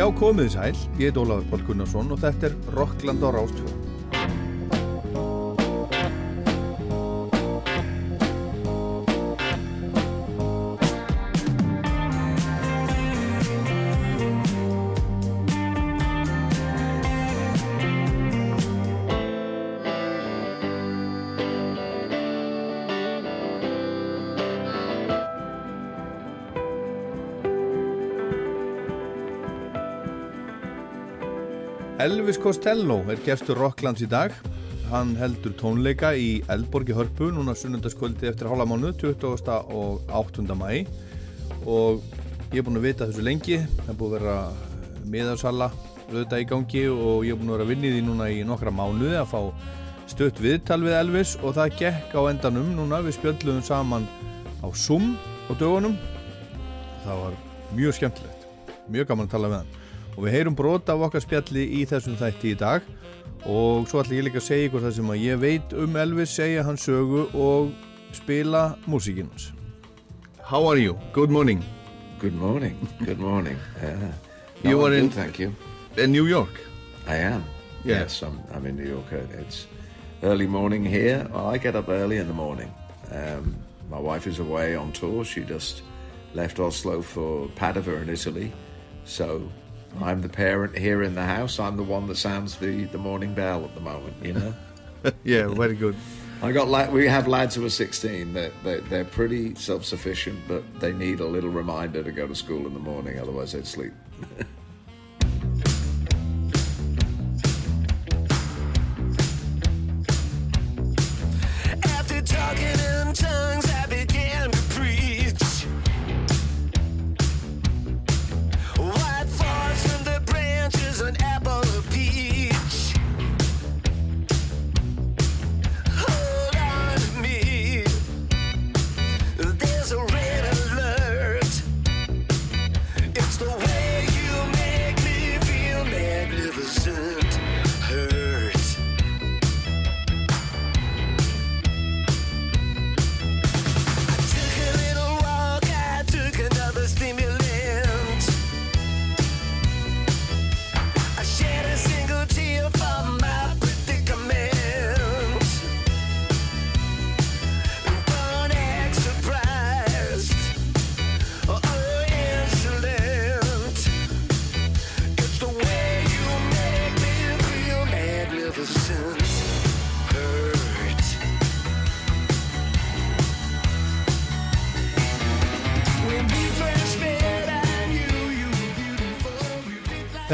Já, komið sæl, ég heit Ólafur Pál Gunnarsson og þetta er Rockland á Rástfjörn. Elvis Costello er gestur Rocklands í dag. Hann heldur tónleika í Eldborgi Hörpu núna sunnundaskvöldi eftir hálfa mánu, 20. og 8. mæ. Og ég er búinn að vita þessu lengi. Það er búinn að vera miðarsalla auðvitað í gangi og ég er búinn að vera að vinni því núna í nokkra mánuði að fá stött viðtal við Elvis og það gekk á endanum núna. Við spjöldluðum saman á Zoom á dögunum. Það var mjög skemmtilegt. Mjög gaman að tala við hann og við heyrum brota af okkar spjalli í þessum þætti í dag. Og svo ætla ég líka að segja ykkur það sem að ég veit um Elvis, segja hans sögu og spila músíkinn hans. How are you? Good morning. Good morning, good morning. Yeah. You no, are I'm in- good, thank you. In New York? I am. Yeah. Yes, I'm, I'm in New York. It's early morning here. Well, I get up early in the morning. Um, My wife is away on tour. She just left Oslo for Padova in Italy. So I'm the parent here in the house I'm the one that sounds the, the morning bell at the moment, you know Yeah, very good I got la- we have lads who are 16. They're, they're, they're pretty self sufficient, but they need a little reminder to go to school in the morning, otherwise, they'd sleep. After talking in tongues, I began the branches, an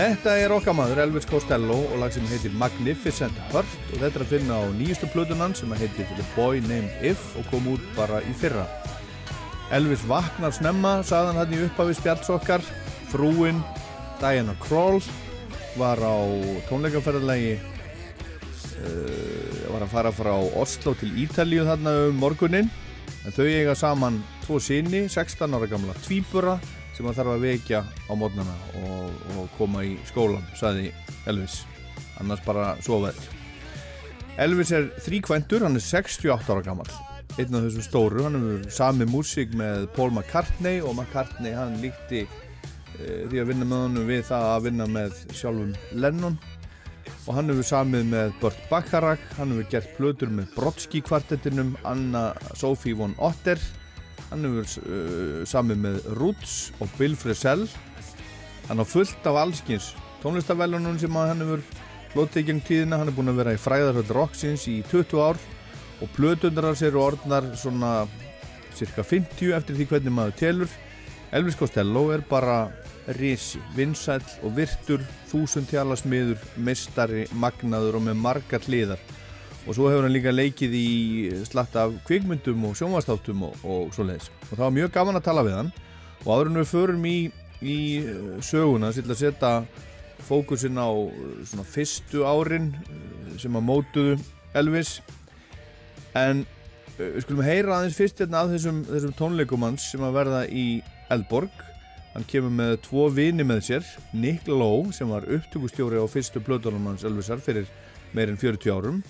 Þetta er okkar maður Elvis Costello og lag sem heitir Magnificent Hurt og þetta er að finna á nýjustu plötunan sem heitir The Boy Named If og kom út bara í fyrra. Elvis vaknar snemma sagðan hann í upphafi spjalls okkar. Frúin Diana Krall var á tónleikaferðalagi uh, var að fara frá Oslo til Ítalíu þarna um morgunin en þau eiga saman tvo sinni 16 ára gamla tvíbura sem hann þarf að vekja á mótnana og, og koma í skólan saði Elvis. Annars bara sofaði Elvis er þríkvæntur, hann er 68 ára gammal einn af þessum stóru, hann hefur sami músík með Paul McCartney og McCartney hann líkti uh, því að vinna með honum við það að vinna með sjálfum Lennon. Og hann hefur samið með Burt Bacharach hann hefur gert plötur með Brodsky kvartettinum Anna Sophie von Otter hann hefur uh, samið með Roots og Bill Frisell. Hann á fullt af allskins tónlistavælunum sem hann hefur hlotið í gegn tíðina, hann er búinn að vera í fræðarhöld Roxins í 20 ár og plötundar hans eru orðnar svona cirka 50 eftir því hvernig maður telur. Elvis Costello er bara risi, vinsæll og virtur þúsundtjálasmiður, meistari magnaður og með margar hliðar og svo hefur hann líka leikið í slatt af kvikmyndum og sjónvastáttum og, og svoleiðis. Og það var mjög gaman að tala við hann. Og áður en við förum í, í eh, söguna sem ætla að setja fókusin á eh, svona fyrstu árin eh, sem að mótuðu Elvis. En við skulum heyra aðeins fyrst hérna af þessum, þessum tónleikum hans sem að verða í Eldborg. Hann kemur með tvo vini með sér Nick Lowe sem var upptökustjóri á fyrstu hans Elvisar fyrir meirinn 40 árum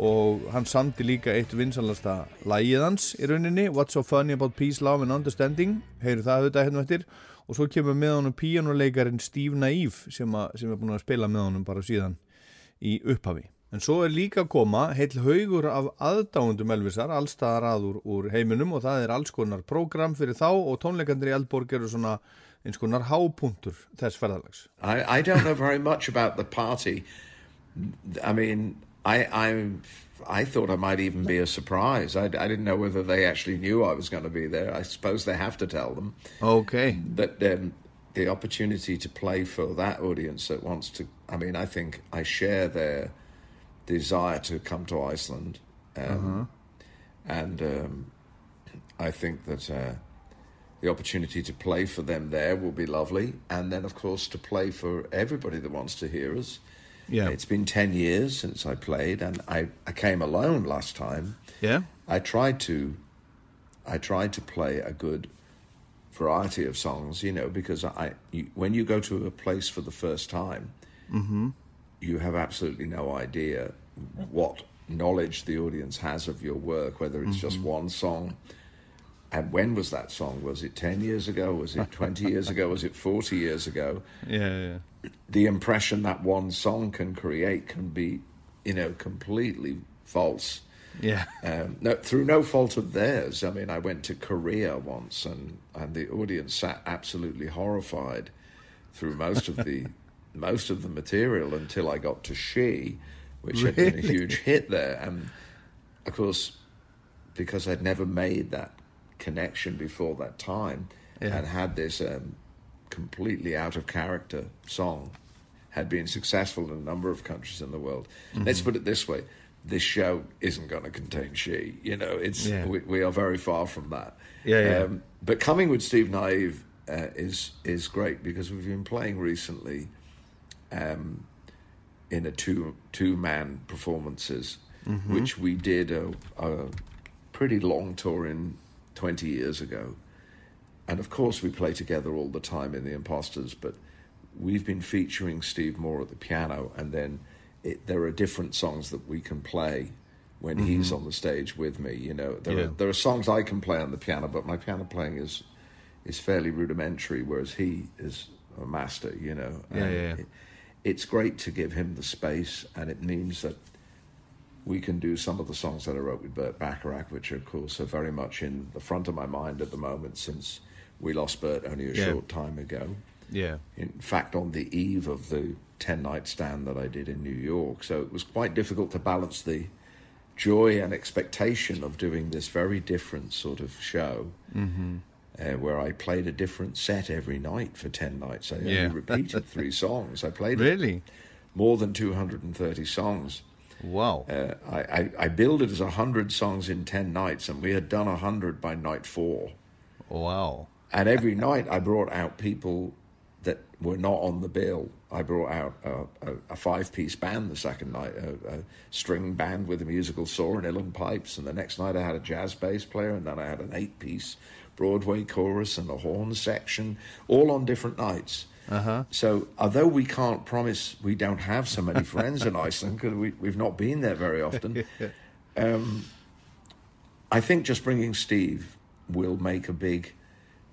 og hann samdi líka eitt vinsalasta lægið hans í rauninni What's so funny about peace, love and understanding. Heyru það auðvitað hérna eftir. Og svo kemur með honum píjónuleikarin Steve Naive sem, a, sem er búin að spila með honum bara síðan í upphafi. En svo er líka að koma heil haugur af aðdáundum Elvisar allstaðar að úr, heiminum og það er alls konar prógram fyrir þá og tónleikandir í Eldborg eru svona eins konar hápuntur þess ferðarlags I, I don't know very much about the party. I mean, I, I, I thought I might even be a surprise. I, I didn't know whether they actually knew I was going to be there. I suppose they have to tell them. Ok, But um, the opportunity to play for that audience that wants to, I mean, I think I share their desire to come to Iceland. Um, And um, I think that uh, the opportunity to play for them there will be lovely. And then, of course, to play for everybody that wants to hear us. Yeah, It's been 10 years since I played, and I, I came alone last time. yeah, I tried to I tried to play a good variety of songs, you know, because I you, when you go to a place for the first time, mm-hmm. you have absolutely no idea what knowledge the audience has of your work, whether it's just mm-hmm. one song. And when was that song? Was it 10 years ago? Was it 20 years ago? Was it 40 years ago? yeah, yeah. The impression that one song can create can be, you know, completely false. yeah. Um, no, through no fault of theirs. I mean, I went to Korea once, and and the audience sat absolutely horrified through most of the most of the material until I got to She, which had been a huge hit there, and of course, because I'd never made that connection before that time, Yeah. and had this um, completely out of character song, had been successful in a number of countries in the world. Let's put it this way: this show isn't going to contain she. You know, it's Yeah. we, we are very far from that. Yeah, yeah. Um, but coming with Steve Naive uh, is is great because we've been playing recently um, in a two two man performances, which we did a, a pretty long tour in twenty years ago, and of course we play together all the time in the Imposters, but we've been featuring Steve Moore at the piano, and then it, there are different songs that we can play when mm-hmm. he's on the stage with me. You know, there Yeah. are there are songs I can play on the piano, but my piano playing is is fairly rudimentary, whereas he is a master. You know, Yeah, And yeah. It, it's great to give him the space, and it means that we can do some of the songs that I wrote with Burt Bacharach, which of course are very much in the front of my mind at the moment since we lost Bert only a Yeah. short time ago. Yeah. In fact, on the eve of the 10 night stand that I did in New York. So it was quite difficult to balance the joy and expectation of doing this very different sort of show. Mm-hmm. Uh, where I played a different set every night for 10 nights. I only repeated three songs. I played Really? more than 230 songs. Wow. Uh, I, I, I billed it as 100 songs in 10 nights, and we had done 100 by night four. Wow. And every night I brought out people that were not on the bill. I brought out a, a, a five piece band the second night, a, a string band with a musical saw and uilleann pipes. And the next night I had a jazz bass player, and then I had an eight piece Broadway chorus and a horn section, all on different nights. Uh-huh. So, although we can't promise we don't have so many friends in Iceland because we, we've not been there very often, um, I think just bringing Steve will make a big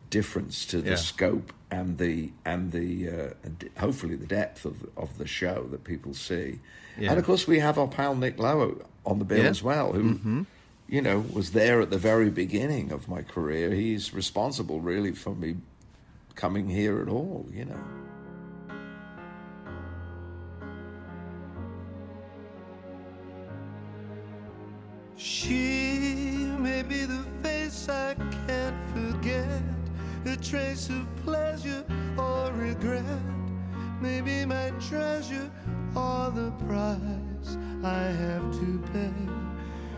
difference to the Yeah. scope and the and the uh, and hopefully the depth of of the show that people see. Yeah. And of course, we have our pal Nick Lowe on the bill Yeah. as well, who. You know, was there at the very beginning of my career. He's responsible, really, for me coming here at all. You know. She may be the face I can't forget, a trace of pleasure or regret. Maybe my treasure or the price I have to pay.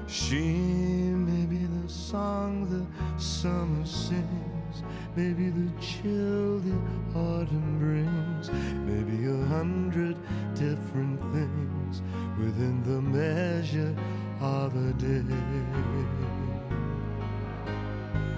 She may be the song the summer sings, maybe the chill the autumn brings, maybe a hundred different things within the measure of a day.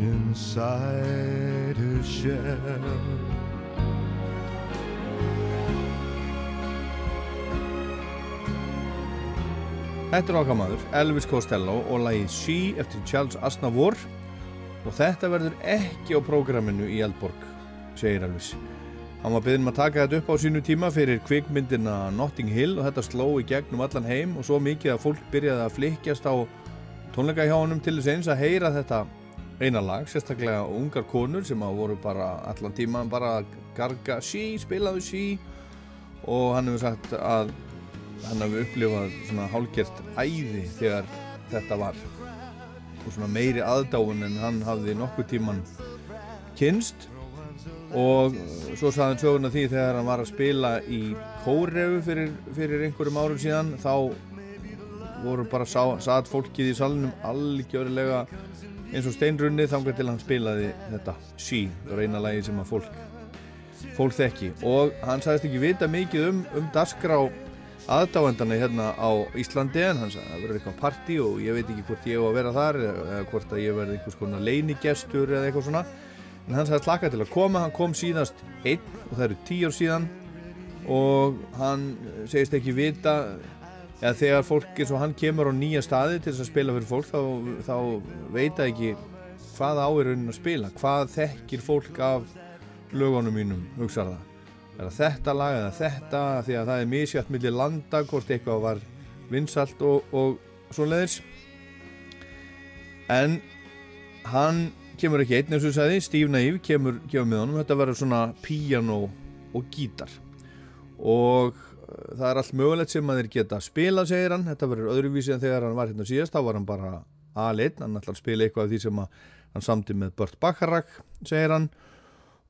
Inside her shell. Þetta er okkar maður, Elvis Costello og lagið She eftir Charles Aznavour og þetta verður ekki á prógraminu í Eldborg, segir Elvis. Hann var byggðin að taka þetta upp á sínu tíma fyrir kvikmyndina Notting Hill og þetta sló í gegnum allan heim og svo mikið að fólk byrjaði að flikjast á tónleika hjá honum til þess eins að heyra þetta eina lag, sérstaklega ungar konur sem að voru bara allan tíma bara að garga She, spilaðu She og hann hefur sagt að hann hefur upplifað svona hálgjert æði þegar þetta var. Og svona meiri aðdáun en hann hafði nokkuð tíman kynst og svo saði hann söguna því þegar hann var að spila í Kórefu fyrir, fyrir einhverjum árum síðan þá voru bara sá, satt fólkið í salunum algjörlega eins og steinrunni þangar til hann spilaði þetta. Sí, það var eina lagi sem að fólk fólk þekki. Og hann sagðist ekki vita mikið um, um dasgrá aðdáendana hérna á Íslandi en hann sagði að það verður eitthvað parti og ég veit ekki hvort ég á að vera þar eða hvort að ég verði einhvers konar leinigestur eða eitthvað svona. En hann sagði slaka til að koma, hann kom síðast einn og það eru tíu ár síðan. Og hann segist ekki vita eða þegar fólk eins og hann kemur á nýja staði til þess að spila fyrir fólk þá, þá veit að ekki hvað áirunum að spila, hvað þekkir fólk af lögunum mínum, hugsaða er það þetta lag eða þetta því að það er misjátt millir landa hvort eitthvað var vinsalt og, og svo leiðis en hann kemur ekki einn eins og sagði, Steve Naive kemur, kemur með honum, þetta verður svona piano og gítar. Og það er allt mögulegt sem að þeir geta spila, segir hann. Þetta verður öðruvísi en þegar hann var hérna síðast. Þá var hann bara aðleinn, hann ætlar að spila eitthvað af því sem hann samti með Burt Bacharach segir hann.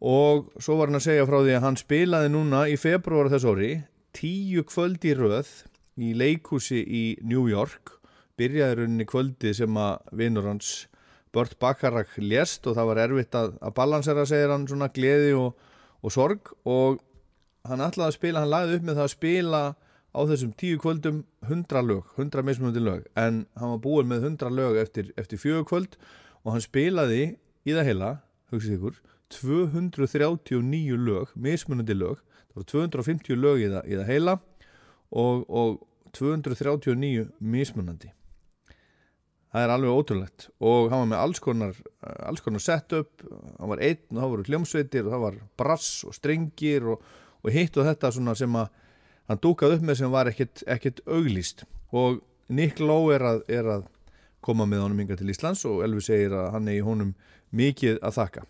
Og svo var hann að segja frá því að hann spilaði núna í februar þess orði tíu kvöld í röð í leikúsi í New York. Byrjaði rauninni kvöldi sem að vinnur hans Burt Bacharach lést og það var erfitt að, að balansera segir hann svona gleði og, og sorg. Og hann ætlaði að spila, hann lagði upp með það að spila á þessum tíu kvöldum 100 lög, 100 mismunandi lög. En hann var búin með 100 lög eftir, eftir fjögur kvöld og hann spilaði í það heila, hugsið ykkur 239 lög, mismunandi lög. Það voru 250 lög í það, í það heila og, og 239 mismunandi. Það er alveg ótrúlegt. Og hann var með alls konar, alls konar setup. Hann var einn og það voru hljómsveitir og það var brass og strengir og, og hitt og þetta sem að hann dúkað upp með sem var ekkert, ekkert auglýst. Og Nick Lowe er að, er að koma með honum yngar til Íslands og Elvi segir að hann er í honum mikið að þakka.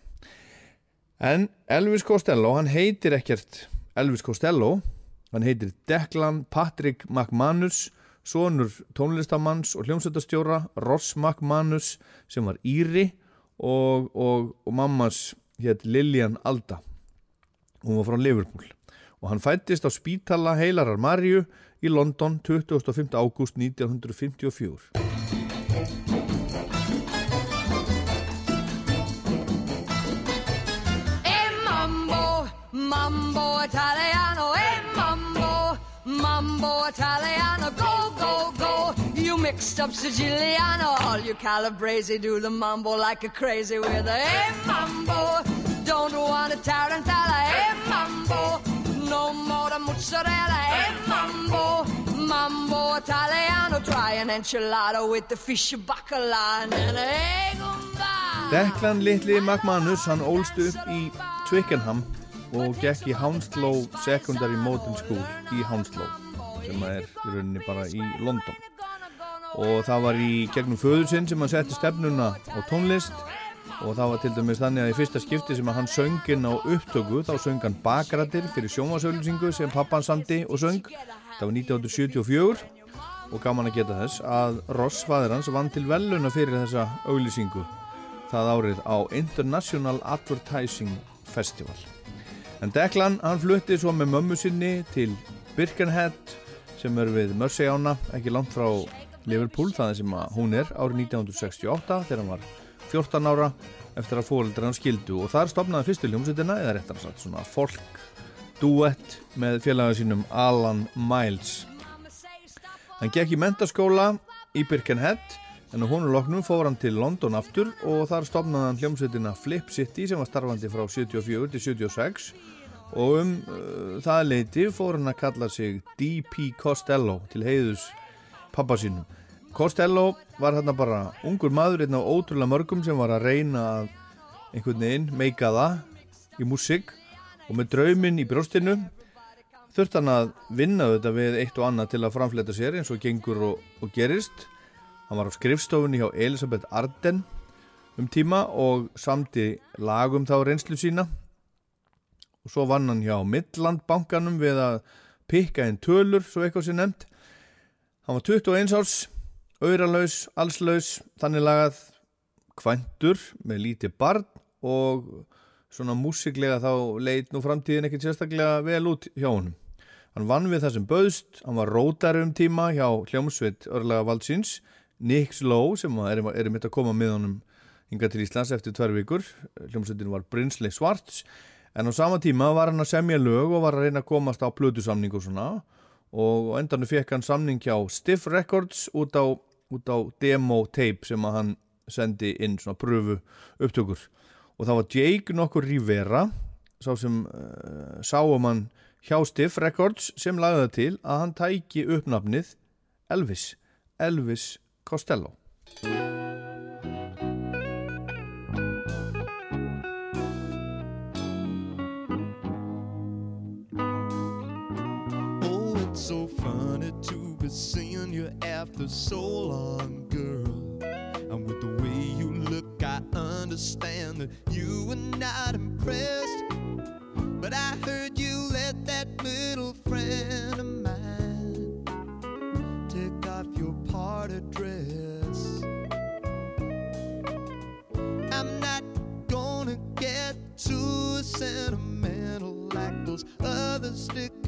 En Elvis Costello, hann heitir ekkert Elvis Costello, hann heitir Declan Patrick McManus, sonur tónlistamanns og hljómsveitastjóra Ross McManus sem var Íri og, og, og mammas hétt Lilian Alda. Hún var frá Liverpool og hann fættist á spítala heilarar Marju í London 25. ágúst 1954. Italiano, go, go, go. You mixed up Siciliano, all you Calabrese do the mambo like a crazy with a hey mambo. Don't want a tarantella, mozzarella, hey mambo. Mambo Italiano, try an enchilada with the fish bacala and a hey gumba. Deklan litli McManus, hann ólst upp í Twickenham og gekk í Hounslow Secondary Modern School í Hounslow sem er í rauninni bara í London og það var í gegnum föður sinn sem hann setti stefnuna á tónlist og það var til dæmis þannig að í fyrsta skipti sem hann söng inn á upptöku þá söng hann Bakrættir fyrir sjómasauðlýsingu sem pappan samti og söng. Það var 1974 og gaman að geta þess að Ross fadir hans vann til veluna fyrir þessa auðlýsingu það árið á International Advertising Festival. En Declan hann flutti svo með mömmu sinni til Birkenhead sem er við Mersey ána, ekki langt frá Liverpool, það er sem hún er árið 1968 þegar hann var 14 ára eftir að fólkdra hann skildu og þar stopnaði fyrstu hljómsveitina eða réttar sagt svona folk duett með félaga sínum Alan Miles. Hann gekk í mentaskóla í Birkenhead en á honu loknum fór hann til London aftur og þar stopnaði hann hljómsveitina Flip City sem var starfandi frá 74 til 76 og um uh, það leiti fór hann að kalla sig D.P. Costello til heiðus pappa sínum. Costello var hérna bara ungur maður, einn af ótrúlega mörgum sem var að reyna að einhvern veginn meika það í músík. Og með drauminn í brjóstinu þurft hann að vinna þetta við eitt og annað til að framfleta sér eins og gengur og, og gerist. Hann var á skrifstofunni hjá Elisabeth Arden um tíma og samti lagum þá reynslu sína. Og svo vann hann hjá Midlandbankanum við að pikka einn tölur svo eitthvað sem nefnt. Hann var 21 árs auðralaus, allslaus, þannig lagað kvæntur með lítið barn og svona músiklega þá leit nú framtíðin ekkert sérstaklega vel út hjá honum. Hann vann við það sem bauðst, hann var rótar um tíma hjá hljómsveit örlega valdsins, Nick Slow sem er, er mitt að koma með honum hinga til Íslands eftir tverr vikur, hljómsveitin var Brinsley Svarts, en á sama tíma var hann að semja lög og var að reyna að komast á plötusamning og svona og endanum fekk hann samning hjá Stiff Records út á, út á demo tape sem að hann sendi inn svona pröfu upptökur. Og það var Jake nokkur Rivera sá sem uh, sáum hann hjá Stiff Records sem lagði það til að hann tæki uppnafnið Elvis, Elvis Costello. Oh, it's so funny seeing you after so long, girl. And with the way you look, I understand that you were not impressed. But I heard you let that little friend of mine take off your party dress. I'm not gonna get too sentimental like those other sticker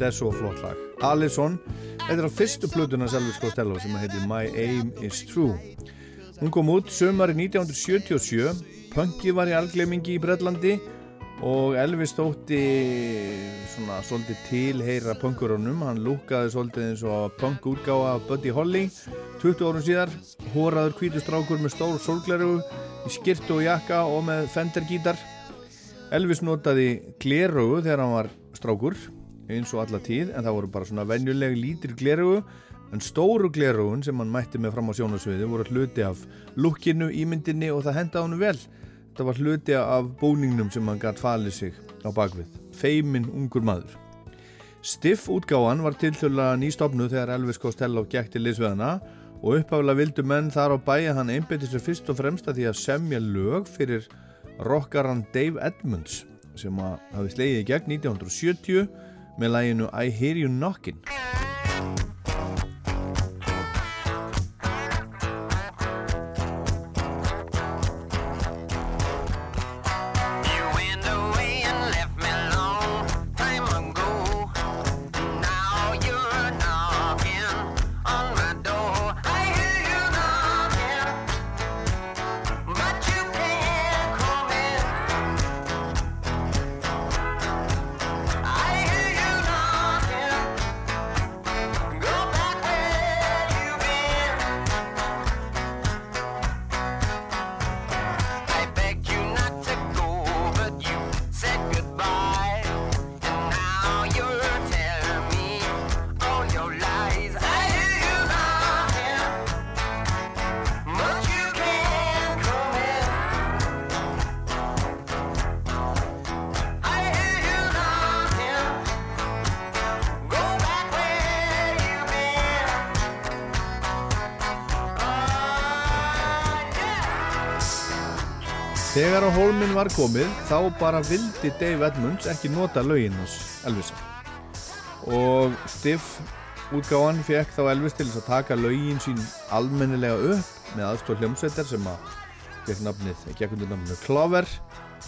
Þetta er svo flott lag. Alison, þetta er á fyrstu plötuna Elvis Costello sem heitir My Aim Is True. Hún kom út sömari 1977, punki var í algleimingi í Breitlandi og Elvis þótti svona svolítið tilheyra punkurunum. Hann lúkaði svolítið eins og punk útgáða af Buddy Holly 20 árum síðar. Hóraður kvítustrákur með stór sólgleru í skirtu og jakka og með fendergítar. Elvis notaði glerugu þegar hann var strákur eins og alla tíð en það voru bara svona venjuleg lítir glerugu en stóru glerugun sem hann mætti með fram á sjónasviði voru hluti af lukkinu, ímyndinni og það hendaði hann vel. Þetta var hluti af búningnum sem hann gætt falið sig á bakvið feimin ungur maður. Stiff útgáfan var tiltöla nýstofnu þegar Elvis Costello gekk til liðsveðana og uppháðlega vildu menn þar á bæja hann einbeti sér fyrst og fremst að því að semja lög fyrir rockaran Dave Edmunds sem hafi slegið í gegn 1970 með læginu I Hear You Knockin' hólminn var komið þá bara vildi Dave Edmunds ekki nota lögin hans Elvisa og Stiff útgáfan fekk þá Elvis til þess að taka lögin sín almennilega upp með aðstóð hljómsveitar sem að fekk nafnið, gekk undir nafnið Clover.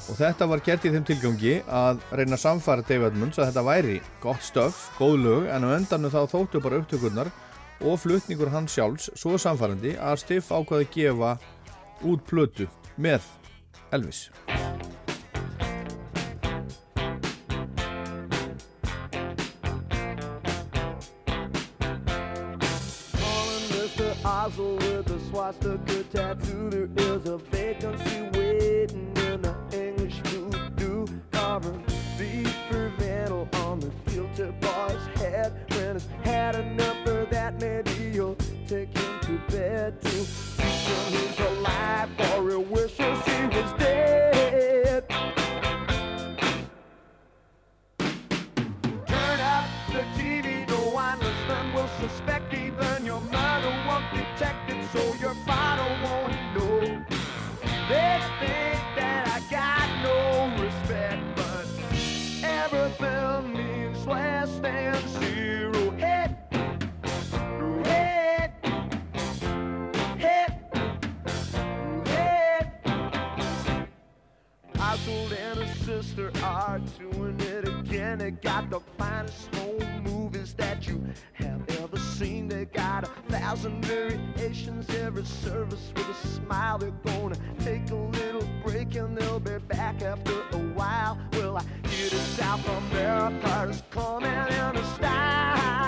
Og þetta var gert í þeim tilgangi að reyna að samfara Dave Edmunds að þetta væri gott stöf, góð lög en á endanu þá þóttu bara upptökurnar og flutningur hans sjálfs svo samfarandi að Stiff ákvaði að gefa út plötu með Elvis Mr. Oswald with a swastika tattoo. There is a vacancy service with a smile. They're gonna take a little break and they'll be back after a while. Well, I hear the South America's coming in style.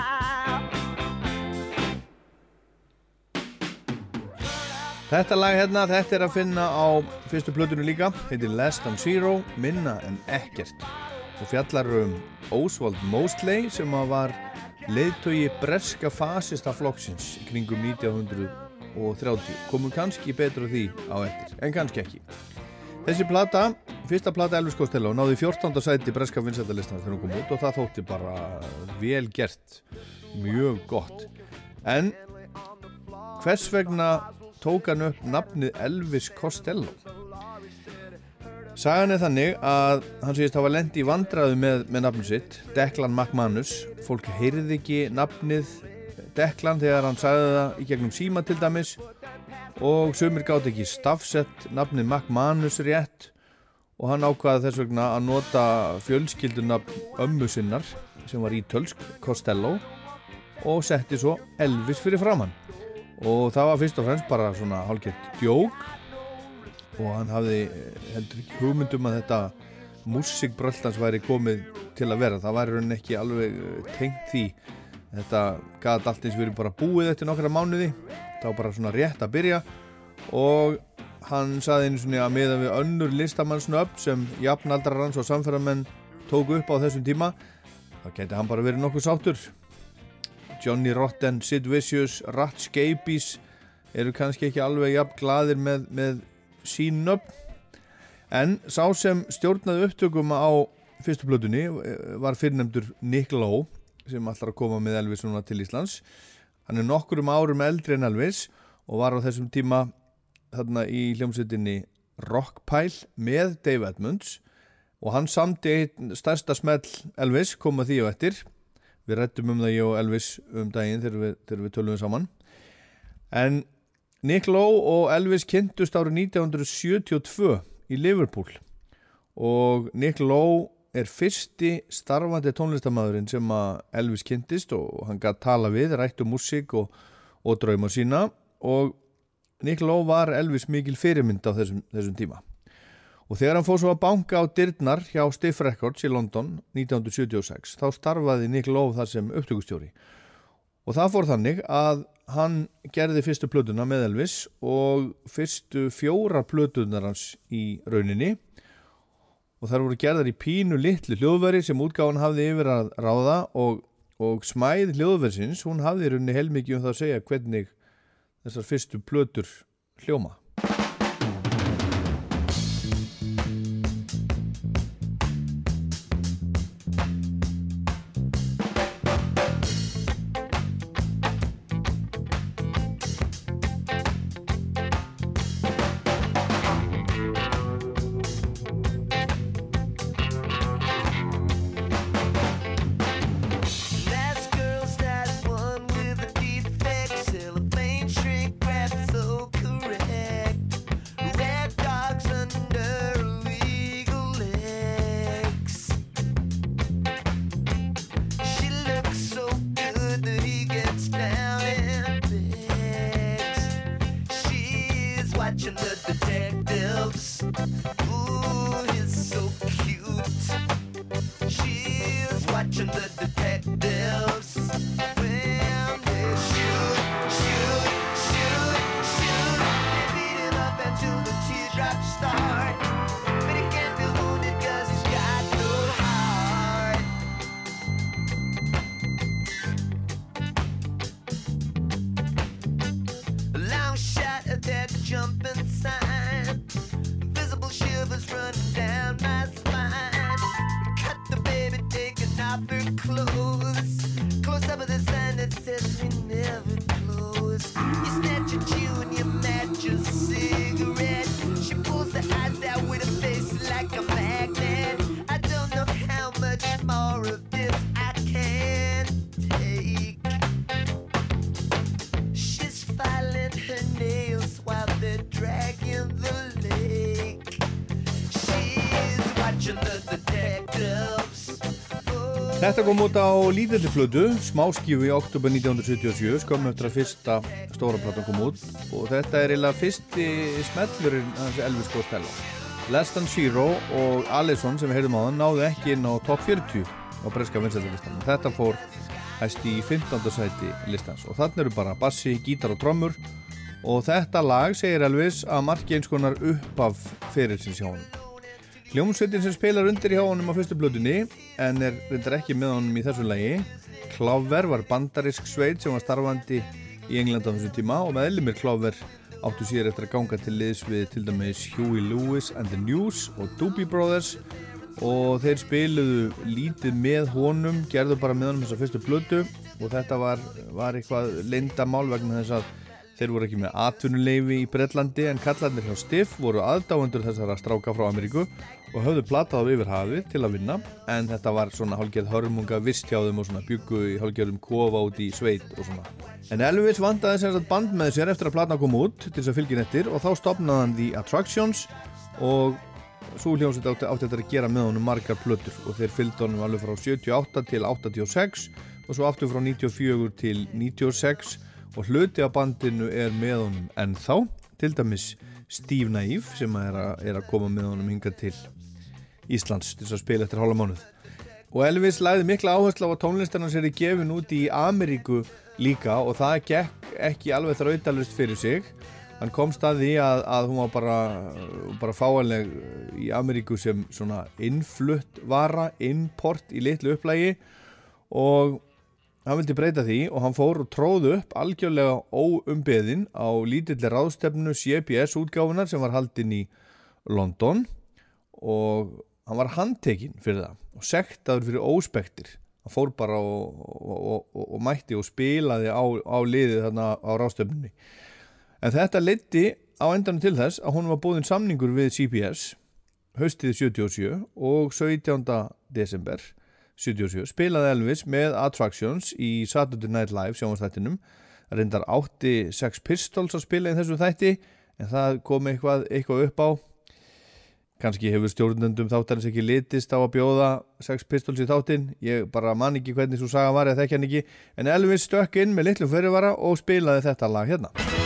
Þetta lag hérna, þetta er að finna á fyrstu blötunum líka, heitir Less Than Zero, Minna en Ekkert og fjallar um Oswald Mosley sem var leiðtögi breska fasista flokksins kringum 1900 og 30 komum kannski betur á því á eftir, en kannski ekki. Þessi plata, fyrsta plata Elvis Costello náði 14. sæti breska vinsættarlistan þegar hún kom út og það þótti bara vel gert, mjög gott. En hvers vegna tók hann upp nafnið Elvis Costello? Sagan er þannig að hann sýðist að hafa lendi í vandraðu með, með nafnum sitt Declan McManus. Fólk heyrði ekki nafnið Declan þegar hann sagði það í gegnum síma til dæmis. Og sömur gátt ekki stafsett nafnið McManus rétt. Og hann ákvaði þess vegna að nota fjölskyldunafn ömmu sinnar sem var ítölsk, Costello og setti svo Elvis fyrir framann og það var fyrst og fremst bara svona hálfgett djók. Og hann hafði eh, heldur ekki hugmyndum að þetta músikbröllans væri komið til að vera. Það væri raunin ekki alveg eh, tengt því þetta gæti allt eins verið bara búið eftir nokkra mánuði. Var bara svona rétt að byrja. Og hann saði einu svona að miða við önnur listamannsnöfn sem jafnaldrarans og samferðamenn tóku upp á þessum tíma þá geti hann bara verið nokkuð sáttur. Johnny Rotten, Sid Vicious, Rat Scabies eru kannski ekki alveg jafn gladir með, með sín nöfn. En sá sem stjórnaði upptökum á fyrstu plötunni eh, var fyrirnemdur Nick Lowe sem ætlar að koma með Elvis núna til Íslands. Hann er nokkurum árum eldri en Elvis og var á þessum tíma þarna í hljómsveitinni Rockpile með Dave Edmunds. Og hann samti stærsta smell Elvis koma því á eftir. Við rættum um það ég og Elvis um daginn þegar við, þegar við tölum saman. En Nick Lowe og Elvis kynntust árið 1972 í Liverpool. Og Nick Lowe er fyrsti starfandi tónlistamæðurinn sem að Elvis kynntist og hann gæti tala við, rætt um músík og, og drauma sína. Og Nick Lowe var Elvis mikil fyrirmynd á þessum, þessum tíma. Og þegar hann fóð svo að banka á dyrnar hjá Stiff Records í London 1976 þá starfaði Nick Lowe þar sem upptökustjóri. Og það fór þannig að hann gerði fyrstu plötuna með Elvis og fyrstu fjóra plötunar hans í rauninni og þar voru gerðar í pínu litlu hljóðveri sem útgáðan hafði yfir að ráða og, og smæð hljóðversins hún hafði í rauninni heilmikið um það að segja hvernig þessar fyrstu plötur hljóma Oh, Þetta kom út á lítilli plötu, smáskífu í oktober 1977, skömmu eftir að fyrsta stóra platan kom út og þetta er eiginlega fyrsti smellurinn hans Elvis Costello. Less Than Zero og Allison sem við heyrðum á hann náðu ekki inn á top 40 á breska vinsættarlistan. Þetta fór hæst í 15. sæti listans og þannig eru bara bassi, gítar og trommur og þetta lag segir Elvis að marki eins konar upp af ferilsins hjá honum. Hljómsveitin sem spilar undir hjá honum á fyrstu blöðunni en er reyndar ekki með honum í þessu lagi. Kláver var bandarisk sveit sem var starfandi í Englanda á þessum tíma og með Elimir Kláver áttu síðar eftir að ganga til liðs við til dæmis Huey Lewis and the News og Doobie Brothers. Og þeir spiluðu lítið með honum gerðu bara með honum þessa fyrstu blödu og þetta var, var eitthvað leyndamál vegna þess að þeir voru ekki með atvinnuleifi í Bretlandi en kallarnir hjá Stiff voru aðdáendur þessara stráka frá Ameríku og höfðu platað á yfir hafið til að vinna. En þetta var svona hálfgerð hörmunga vist hjá þeim og svona byggu í hálfgerðum kofa út í sveit og svona. En Elvis vandaði sagt band með sér eftir að platna kom út til þess að fylgja nettir og þá stopnaði hann The Attractions og svo hljómsveit átti, átti þetta að gera með honum margar plötur og þeir fylgdi honum alveg frá 78 til 86 og svo aftur frá 94 til 96 og hluti af bandinu er með honum ennþá til dæmis Steve Naive sem er að, er að koma með honum hinga til Íslands til þess að spila eftir hálfa mánuð. Og Elvis lagði mikla áherslu á að tónlistarnar sér er gefin út í Ameríku líka og það gekk ekki alveg þrautalust fyrir sig. Hann komst að því að, að hún var bara, bara fáanleg í Ameríku sem svona innflutt vara, import í litlu upplægi og hann vildi breyta því og hann fór og tróð upp algjörlega óumbeðin á lítilli ráðstefnu CBS útgáfunar sem var haldinn í London og hann var handtekinn fyrir það og sektaður fyrir óspektir hann fór bara og, og, og, og mætti og spilaði á, á liðið þarna á ráðstöfnunni en þetta leiddi á endanum til þess að hún var búðin samningur við CBS haustið 77 og 17. desember 77 spilaði Elvis með Attractions í Saturday Night Live sjónvastættinum reyndar átti Sex Pistols að spila í þessu þætti en það kom eitthvað, eitthvað upp á. Kannski hefur stjórnendum þáttarins ekki litist á að bjóða Sex Pistols í þáttin ég bara man ekki hvernig svo saga var eða þekki hann ekki. En Elvis stökk inn með litlum fyrirvara og spilaði þetta lag hérna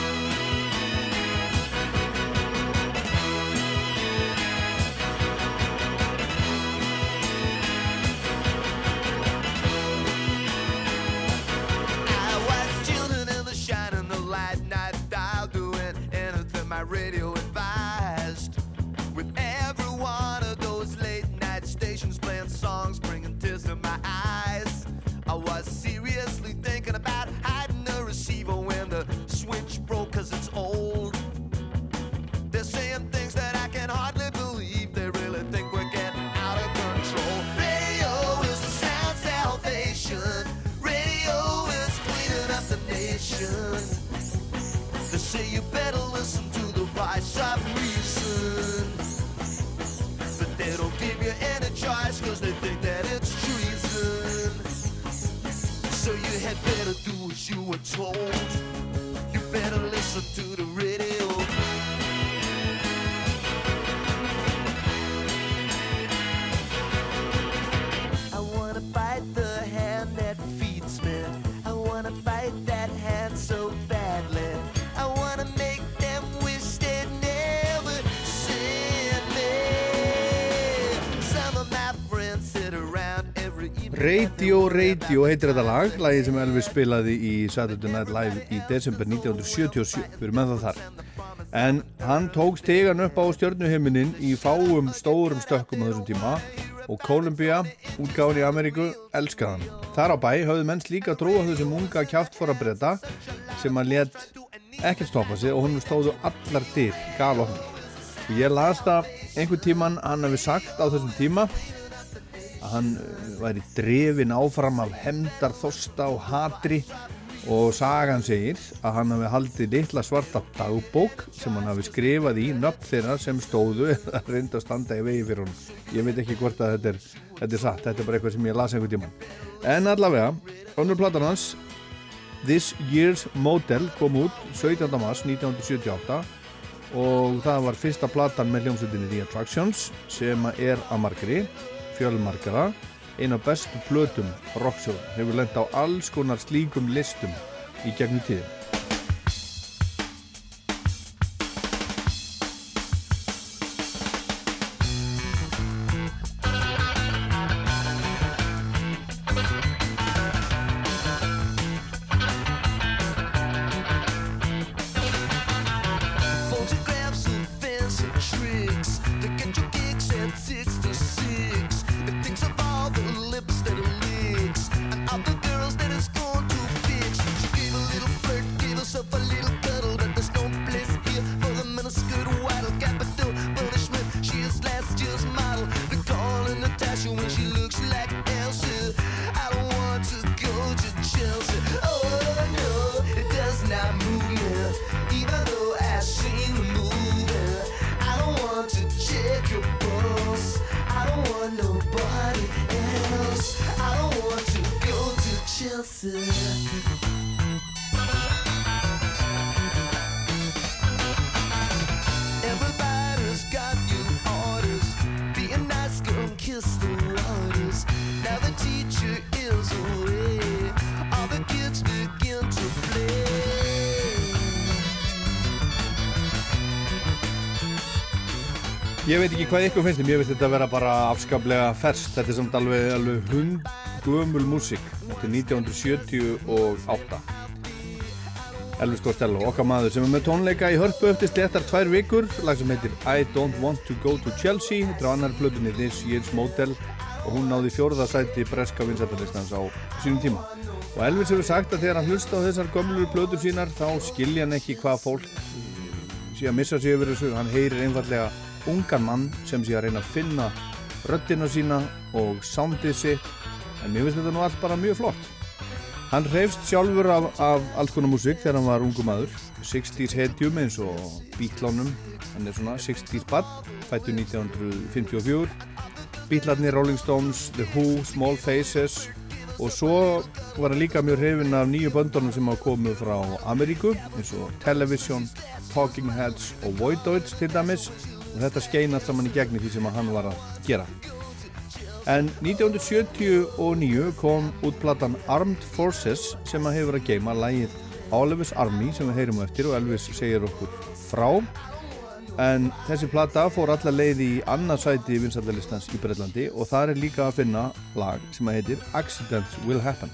were told. You better listen to the radio. Radio Radio heitir þetta lag, lagið sem Elvis spilaði í Saturday Night Live í desember 1977, við erum það þar. En hann tók stegan upp á stjörnuhiminin í fáum stórum stökkum á þessum tíma og Columbia, útgáðin í Ameríku, elskaði hann. Þar á bæ höfðu menns líka á þessum unga kjáftfóra breyta sem hann let ekkert stoppa sig og hún stóðu allar dyr, gal okkur. Og ég las það einhvern tíman, hann hefði sagt á þessum tíma að hann uh, væri drefin áfram af hemdar, þosta og hatri og sagan segir að hann hafi haldið litla svarta dagbók sem hann hafi skrifað í nöfn þeirra sem stóðu eða reynda að standa í vegi fyrir honum. Ég veit ekki hvort að þetta er, þetta er satt, þetta er bara eitthvað sem ég las einhvern tíman. En allavega, önnur platan hans, This Year's Model kom út 17. mars 1978 og það var fyrsta platan með hljómsveitinni The Attractions sem er að margri fjölmarkara eina bestu plötum rocksjóðan, hefur lent á alls konar slíkum listum í gegnum tíðin. Hvað ykkur finnst, en mér finnst þetta að vera bara afskaplega ferskt. Þetta er samt alveg, alveg hund gömul músík. Þetta er 1978. Elvis Costello, okkar maður sem er með tónleika í hörpu eftir sléttar tvær vikur. Lag sem heitir I Don't Want To Go To Chelsea. Þetta er á annar plötunni This Year's Model og hún náði fjórða sæti breska vinsættalistans á sínum tíma. Og Elvis hefur sagt að þegar hann hlusta á þessar gömlu plötur sínar þá skilja hann ekki hvað fólk sé að missa sig yfir þessu, hann heyrir einfallega ungan mann sem sé að reyna að finna röddina sína og soundið sitt en mér finnst þetta nú allt bara mjög flott. Hann reyfst sjálfur af, af alls konar músík þegar hann var ungu maður. 60s hetjum eins og Beatlánum hann er svona 60s bad fættu 1954 Beatlarnir, Rolling Stones, The Who, Small Faces og svo var hann líka mjög hrifin af nýju böndunum sem hafa komið frá Ameríku eins og Television, Talking Heads og Voidoids til dæmis og þetta skein allt saman í gegni því sem hann var að gera. En 1979 kom út platan Armed Forces sem að hefur að geima lægið Oliver's Army sem við heyrum eftir og Elvis segir okkur frá. En þessi plata fór alla leið í annarsæti vinsaldalistans í Breitlandi og þar er líka að finna lag sem að heitir Accidents Will Happen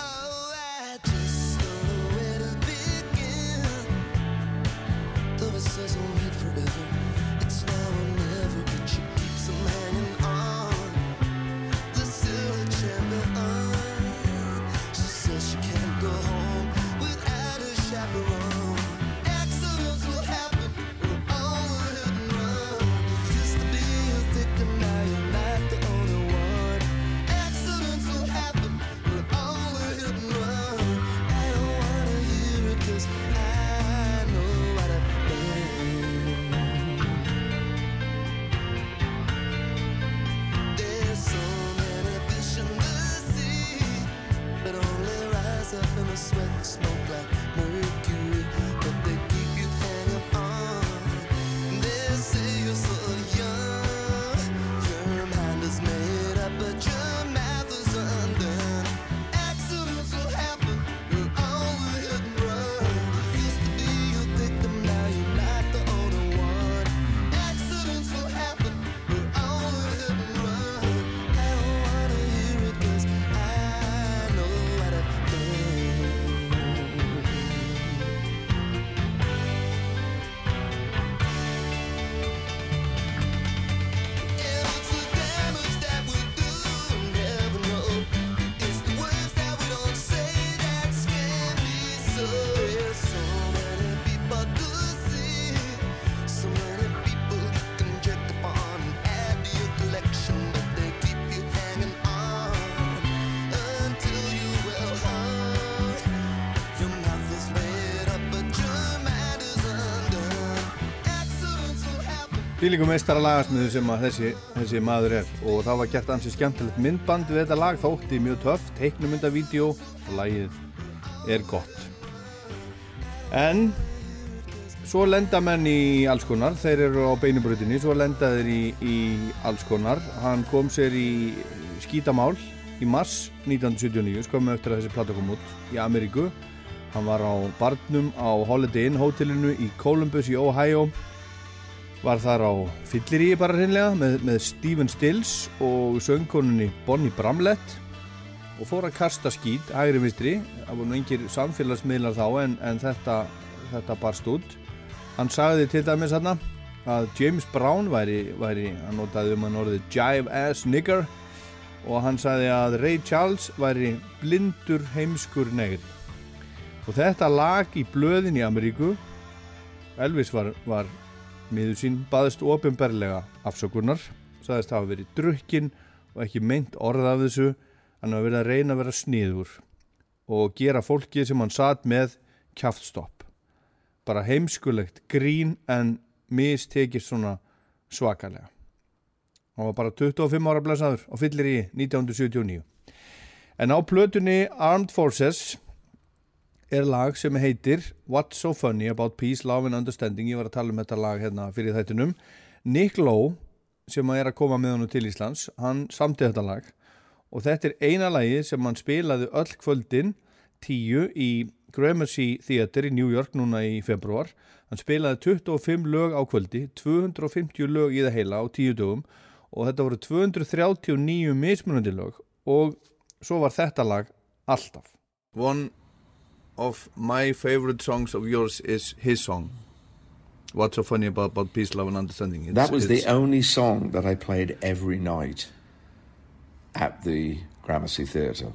Fílingum meistara lagasmiðu sem að þessi, þessi maður er og það var gert ansi skemmtilegt myndband við þetta lag, þótti mjög töff, teiknumyndavídeó og lagið er gott. En svo lenda menn í alls konar, þeir eru á beinubröðinni, svo lenda þeir í, í alls konar. Hann kom sér í skítamál í mars 1979, skömmu eftir að þessi plata kom út í Ameríku. Hann var á barnum á Holiday Inn hótelinu í Columbus í Ohio var þar á fylliríi bara hreinlega með, með Stephen Stills og söngkonunni Bonnie Bramlett og fór að kasta skít, hægri mistri það voru nú engir samfélagsmiðlar þá en, en þetta, þetta barst út. Hann sagði til dæmis hérna að James Brown væri, væri hann notaði um hann orðið Jive Ass Nigger og hann sagði að Ray Charles væri blindur heimskur negri. Og þetta lag í blöðin í Ameríku Elvis var, var miður sín baðist ofinberlega afsökunar sagðist hafa verið drukkin og ekki meint orð af þessu hann hafa verið að reyna að vera sniður og gera fólki sem hann satt með kjaftstopp. Bara heimskulegt grín en mistekist svona svakalega. Hann var bara 25 ára blæsaður og fyllir í 1979 en á plötunni Armed Forces er lag sem heitir What's So Funny About Peace, Love and Understanding. Ég var að tala um þetta lag hérna fyrir þættinum. Nick Lowe sem er að koma með hann til Íslands hann samti þetta lag. Og þetta er eina lagi sem hann spilaði öll kvöldin tíu í Gramercy Theatre í New York núna í februar hann spilaði 25 lög á kvöldi 250 lög í það heila á tíu dögum. Og þetta voru 239 mismunandi lög og svo var þetta lag alltaf. One of my favorite songs of yours is his song. What's so funny about, about peace, love and understanding? It's- that was the only song that I played every night at the Gramercy Theatre.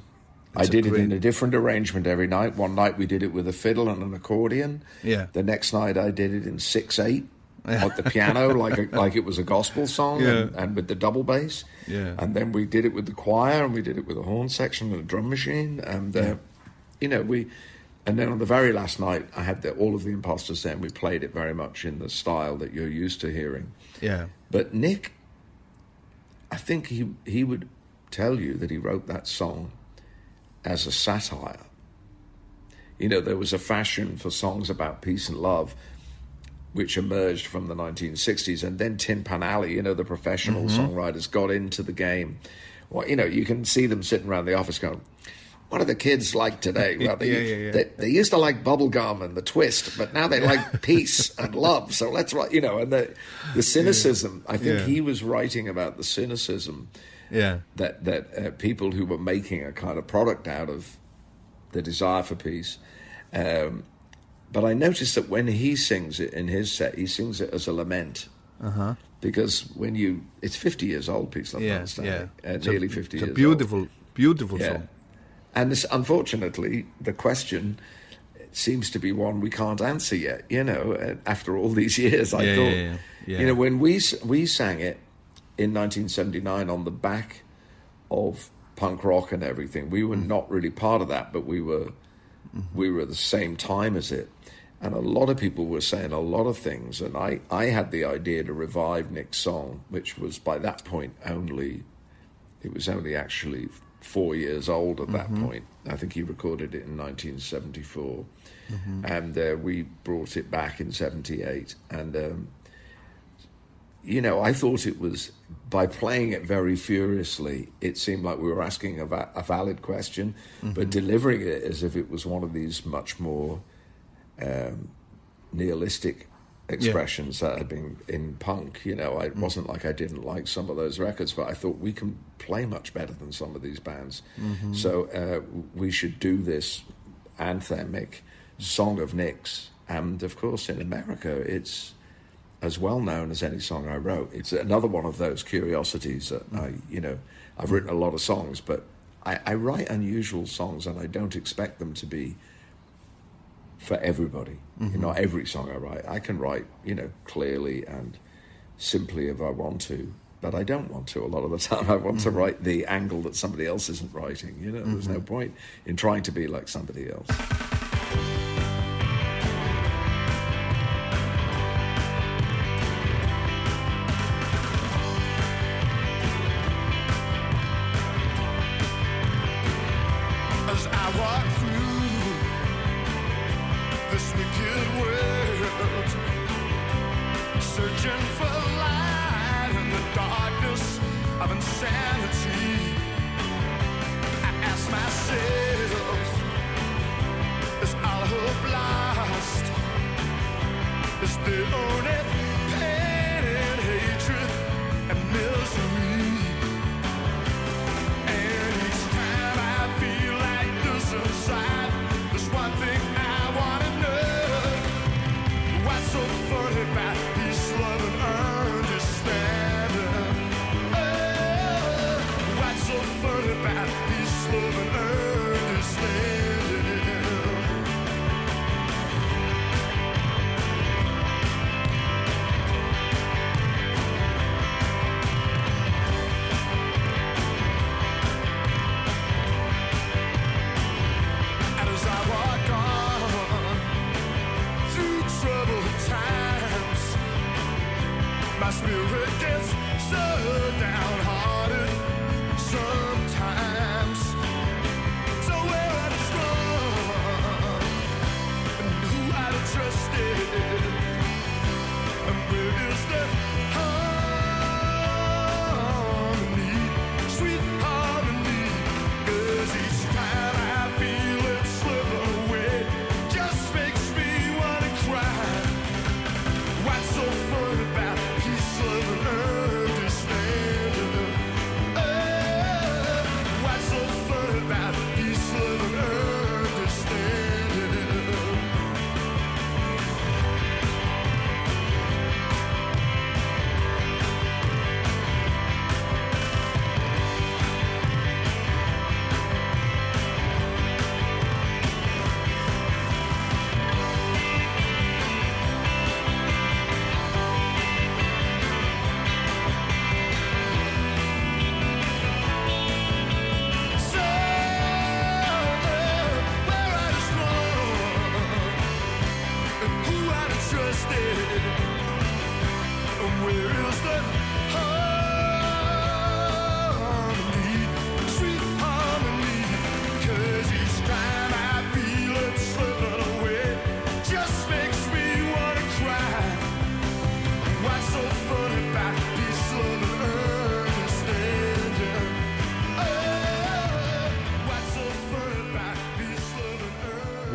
I did it in a different arrangement every night. One night we did it with a fiddle and an accordion. Yeah. The next night I did it in six eight at the piano, like a, like it was a gospel song, and, Yeah. and with the double bass. Yeah. And then we did it with the choir, and we did it with a horn section and a drum machine, and uh, you know we. And then on the very last night, I had the, all of the imposters there, and we played it very much in the style that you're used to hearing. yeah, But Nick, I think he he would tell you that he wrote that song as a satire. You know, there was a fashion for songs about peace and love, which emerged from the 1960s, and then Tin Pan Alley. You know, the professional mm-hmm. songwriters got into the game. Well, you know, you can see them sitting around the office going. What do the kids like today? Well, they, Yeah, yeah, yeah. They, they used to like bubblegum and the twist, but now they like peace and love. So let's write, you know, and the, the cynicism. I think he was writing about the cynicism yeah, that that uh, people who were making a kind of product out of the desire for peace. Um, but I noticed that when he sings it in his set, he sings it as a lament. Uh-huh. Because when you, it's 50 years old, Peace, Love, yeah, yeah. Uh, It's a- nearly 50 it's years a beautiful, beautiful old. Yeah. song. And this, unfortunately, the question seems to be one we can't answer yet. You know, uh, after all these years, I Yeah, thought, yeah, yeah, you know, when we we sang it in 1979 on the back of punk rock and everything, we Mm. were not really part of that, but we were Mm-hmm. we were at the same time as it. And a lot of people were saying a lot of things, and I, I had the idea to revive Nick's song, which was by that point only it was only actually four years old at that point. I think he recorded it in 1974, and uh, we brought it back in '78. And um, you know, I thought it was by playing it very furiously. It seemed like we were asking a, va- a valid question, but delivering it as if it was one of these much more um, nihilistic expressions that had been in punk. You know, I, it mm. wasn't like I didn't like some of those records, but I thought we can play much better than some of these bands. Mm-hmm. So uh, we should do this anthemic song of Nick's. And of course, in America, it's as well known as any song I wrote. It's another one of those curiosities that I, mm. you know, I've written a lot of songs, but I, I write unusual songs and I don't expect them to be for everybody. You mm-hmm. know, not every song I write. I can write, you know, clearly and simply if I want to, but I don't want to a lot of the time. I want to mm-hmm. write the angle that somebody else isn't writing. You know, there's no mm-hmm. point in trying to be like somebody else.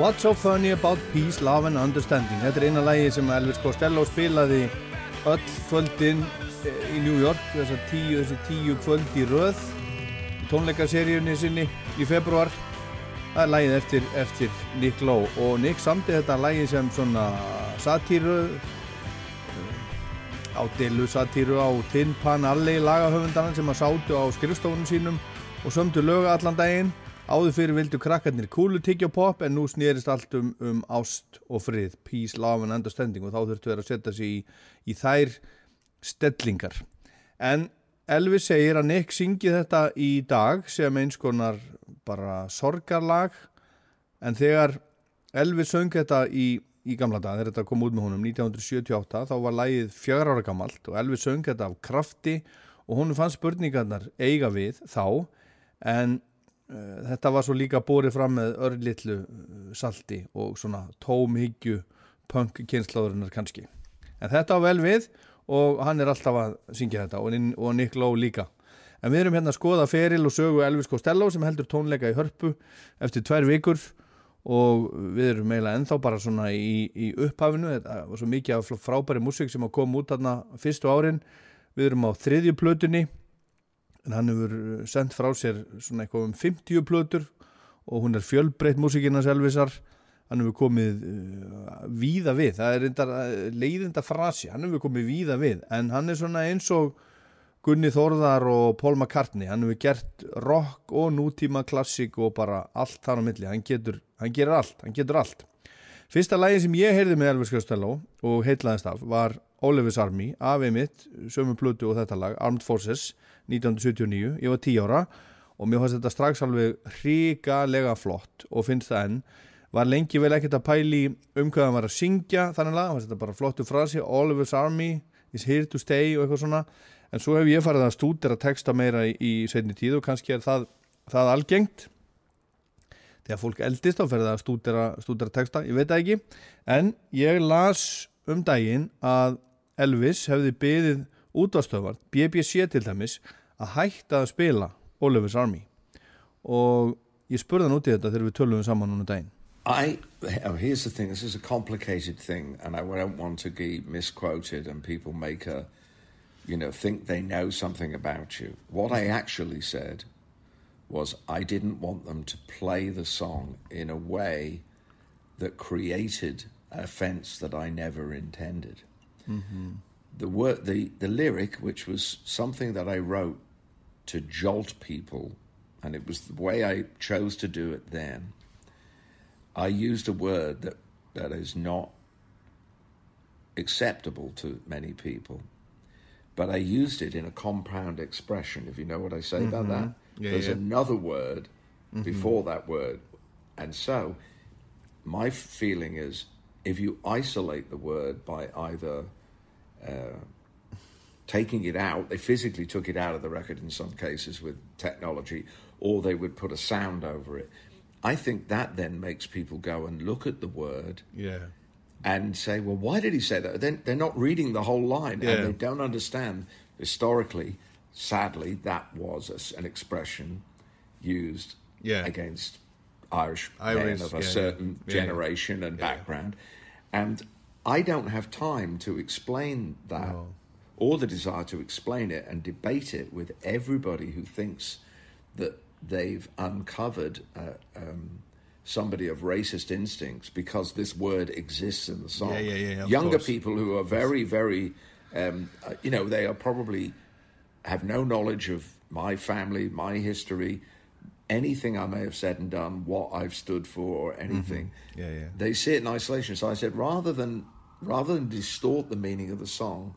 What's so funny about peace, love and understanding. Þetta er eina lægi sem Elvis Costello spilaði öll kvöldin eh, í New York þessar tíu, þessi tíu kvöld í röð í tónleikaseríunni sinni í februar það er lægið eftir, eftir Nick Lowe. Og Nick samti þetta lægi sem svona satíru á delu satíru á Tin Pan Alley lagahöfundarinn sem að sátu á skrifstofunum sínum og sömdu löga allan daginn áður fyrir vildu krakkarnir kúlu tyggja pop en nú snýrist allt um, um ást og frið, peace, love and understanding og þá þurftu þeir að setja sig í, í þær stellingar. En Elvis segir að Nick syngi þetta í dag sem eins konar bara sorgarlag en þegar Elvis söng þetta í, í gamla dag þegar þetta kom út með honum 1978 þá var lægið fjögur ára gamalt og Elvis söng þetta af krafti og honum fann spurningarnar eiga við þá en þetta var svo líka borið fram með örlitlu uh, salti og svona tómhyggju punk kynslaðurinnar kannski. En þetta á vel við og hann er alltaf að syngja þetta og, Nick Lowe líka. En við erum hérna að skoða feril og sögu Elvis Costello sem heldur tónleika í hörpu eftir tvær vikur og við erum eiginlega ennþá bara svona í, í upphafinu. Þetta var svo mikið af frábæri músík sem að koma út þarna fyrstu árin. Við erum á þriðju plötunni en hann hefur sendt frá sér svona eitthvað um 50 plötur og hún er fjölbreytt músíkinnans Elvisar. Hann hefur komið uh, víða við, það er reyndar, uh, leiðinda frasi, hann hefur komið víða við. En hann er svona eins og Gunni Þórðar og Paul McCartney. Hann hefur gert rock og nútíma klassik og bara allt þar á milli. Hann getur, hann gerir allt, hann getur allt. Fyrsta lægin sem ég heyrði með Elvis Costello og heitlaðist af var Oliver's Army, af einmitt sömu plötu og þetta lag, Armed Forces 1979, ég var 10 ára og mér fannst þetta strax alveg hrigalega flott og finnst það enn. Var lengi vel ekkert að pæli um hvað hann var að syngja þannig að þetta bara flottu frasi Oliver's Army is here to stay og eitthvað svona. En svo hef ég farið að stúdera texta meira í, í setni tíð og kannski er það, það algengt. Þegar fólk eldist þá ferði að stúdera, stúdera texta, ég veit það ekki. En ég las um daginn að Elvis hefði byðið útvastöfart, BBC til dæmis, að hætta að spila Oliver's Army og ég spurði hann út í þetta þegar við tölum saman núna um daginn. I oh, here's the thing. This is a complicated thing, and I don't want to be misquoted and people make a, you know, think they know something about you. What I actually said was I didn't want them to play the song in a way that created an offence that I never intended. Mm-hmm. The word, the the lyric, which was something that I wrote to jolt people, and it was the way I chose to do it then. I used a word that, that is not acceptable to many people, but I used it in a compound expression, if you know what I say about mm-hmm. that. Yeah, There's yeah. another word mm-hmm. before that word. And so my feeling is if you isolate the word by either uh, taking it out, they physically took it out of the record in some cases with technology, or they would put a sound over it. I think that then makes people go and look at the word Yeah. and say, well, why did he say that? Then they're not reading the whole line Yeah. and they don't understand historically. Sadly, that was an expression used Yeah. against Irish, Irish, men of a yeah, certain Yeah, yeah. generation and background. And I don't have time to explain that No. or the desire to explain it and debate it with everybody who thinks that they've uncovered uh, um, somebody of racist instincts because this word exists in the song. Yeah, yeah, yeah, Younger course. people who are very, very, um, uh, you know, they are probably have no knowledge of my family, my history, anything I may have said and done, what I've stood for, or anything. Mm-hmm. Yeah, yeah. They see it in isolation. So I said, rather than rather than distort the meaning of the song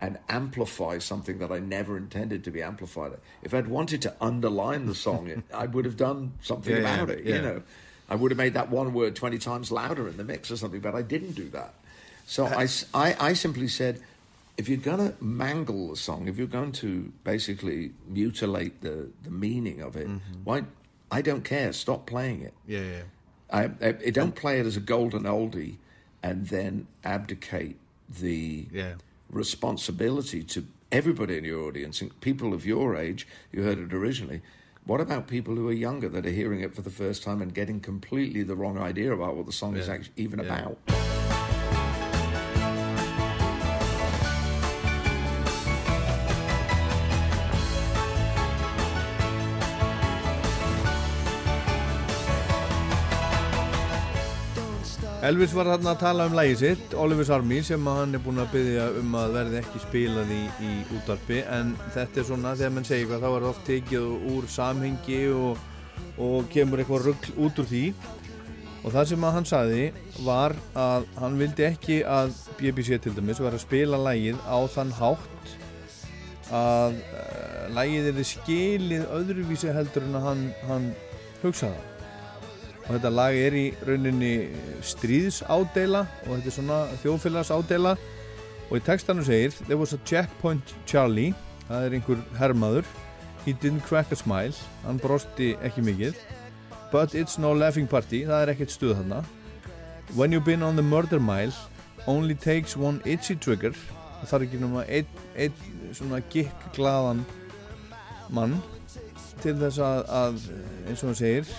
and amplify something that I never intended to be amplified, if I'd wanted to underline the song, it, I would have done something Yeah, yeah, about it. yeah. You know, I would have made that one word twenty times louder in the mix or something, but I didn't do that. So I, I simply said, if you're going to mangle the song, if you're going to basically mutilate the, the meaning of it, Mm-hmm. why? I don't care. Stop playing it. Yeah, yeah. I, I, I don't play it as a golden oldie and then abdicate the Yeah. responsibility to everybody in your audience, and people of your age, you heard it originally. What about people who are younger that are hearing it for the first time and getting completely the wrong idea about what the song is actually even Yeah. about? Elvis var þarna að tala um lægi sitt, Oliver's Army, sem hann er búinn að byggja um að verði ekki spilað í, í útarpi en þetta er svona, þegar mann segir hvað þá er það oft tekið úr samhengi og, og kemur eitthvað rugl út úr því. Og það sem hann saði var að hann vildi ekki að BBC til dæmis var að spila lægið á þann hátt að uh, lægið er skilið öðruvísi heldur en að hann, hann hugsaði. það og þetta lag er í rauninni stríðsádeila og þetta er svona þjóðfélagsádela. Og í textanum segir there was a checkpoint Charlie. Það er einhver hermaður. He didn't crack a smile. Hann brosti ekki mikið. But it's no laughing party. Það er ekkert stuð þarna. When you've been on the murder mile only takes one itchy trigger. Það þarf ekki náma einn ein, svona gikk glaðan mann til þess að, að eins og hann segir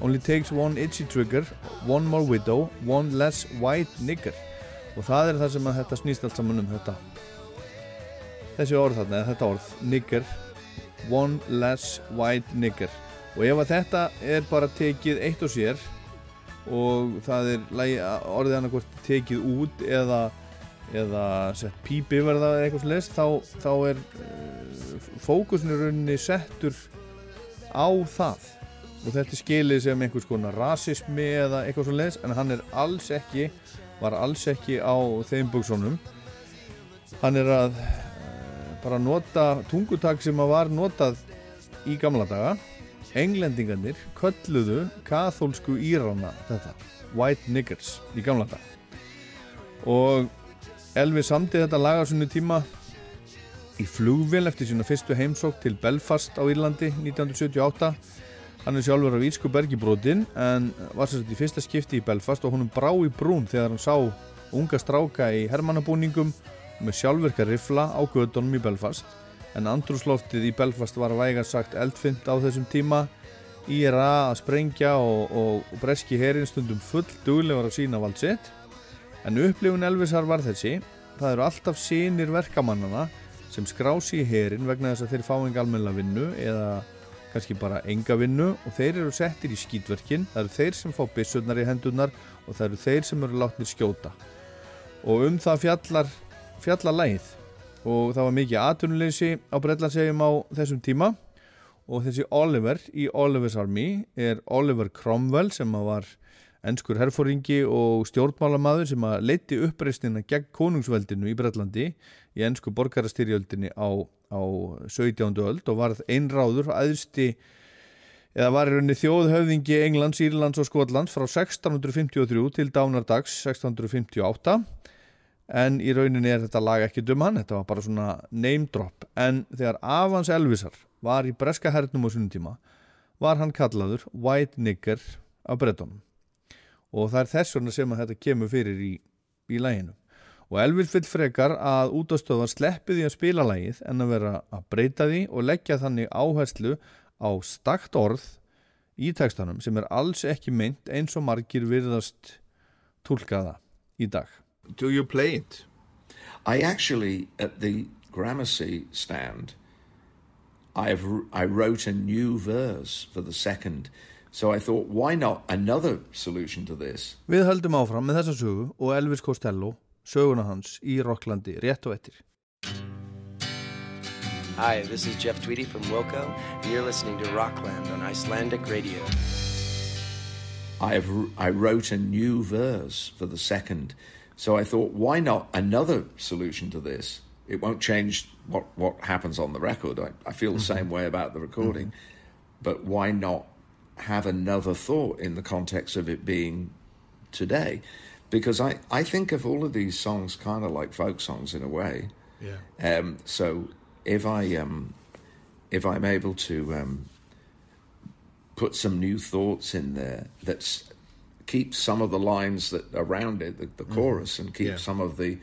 Only takes one itchy trigger, one more widow, one less white nigger. Og það er það sem að þetta snýst allt saman um þetta. Þessi orð þarna, eða þetta orð, nigger, one less white nigger. Og ef að þetta er bara tekið eitt og sér og það er orðið annarkvort tekið út eða, eða sett píp yfir það eða eitthvað sless, þá, þá er uh, fókusin í rauninni settur á það og þetta er skilið sem einhvers konar rasismi eða eitthvað svo leiðis en hann er alls ekki var alls ekki á þeim buksónum hann er að uh, bara nota tungutak sem að var notað í gamla daga. Englendingarnir kölluðu kathólsku írana þetta white niggers í gamla daga. Og Elvis samdi þetta lag á sinni tíma í flugvél eftir sína fyrstu heimsók til Belfast á Írlandi 1978 Hann er sjálfur af Írsku bergi brotin en var sér þetta í fyrsta skipti í Belfast og honum brá í brún þegar hann sá unga stráka í hermannabúningum með sjálfvirka rifla á gödunum í Belfast. En andrúsloftið í Belfast var vægast sagt eldfimt á þessum tíma. IRA að sprengja og, og, og breski herin stundum full duglegar að sína vald sitt. En upplifun Elvisar var þessi. Það eru alltaf sínir verkamannana sem skrási í herin vegna þess að þeir fá enga almenna vinnu eða kannski bara enga vinnu og þeir eru settir í skýtverkin það eru þeir sem fá byssurnar í hendunar og það eru þeir sem eru látnir skjóta. Og um það fjallar lægið og það var mikið atvinnuleysi á Breitlandsegjum á þessum tíma. Og þessi Oliver í Oliver's Army er Oliver Cromwell sem var ennskur herfóringi og stjórnmálamaður sem að leiti uppreistina gegn konungsveldinu í Breitlandi í ennsku borgarastyrjöldinni á, á 17. öld og varð einráður aðursti eða var í rauninni þjóðhöfðingi Englands, Írlands og Skotlands frá 1653 til dánardags 1658 en í rauninni er þetta lag ekki dum hann, þetta var bara svona name drop. En þegar Avans Elvisar var í breska hernum á sunnum tíma var hann kallaður White Nigger af brettunum og það er þess vegna sem að þetta kemur fyrir í, í læginu og Elvis vill frekar að útastöðar sleppi því að spila lægið en að vera að breyta því og leggja þannig áherslu á stakt orð í textanum sem er alls ekki meint eins og margir virðast tólkaða í dag Do you play it? I actually, at the Gramercy stand, I've, I wrote a new verse for the second. So I thought, why not another solution to this? Við höldum áfram með þessa sögu og Elvis Costello, söguna hans í Rocklandi rétt og ettir. Hi, this is Jeff Tweedy from Wilco, and you're listening to Rockland on Icelandic Radio. I have I wrote a new verse for the second. So I thought, why not another solution to this? It won't change what, what happens on the record. I, I feel the mm-hmm. same way about the recording. Mm-hmm. But why not have another thought in the context of it being today? Because I, I think of all of these songs kind of like folk songs in a way. Yeah. Um, so if I um, if I'm able to um, put some new thoughts in there that keep some of the lines that around it, the, the chorus, and keep Yeah. some of the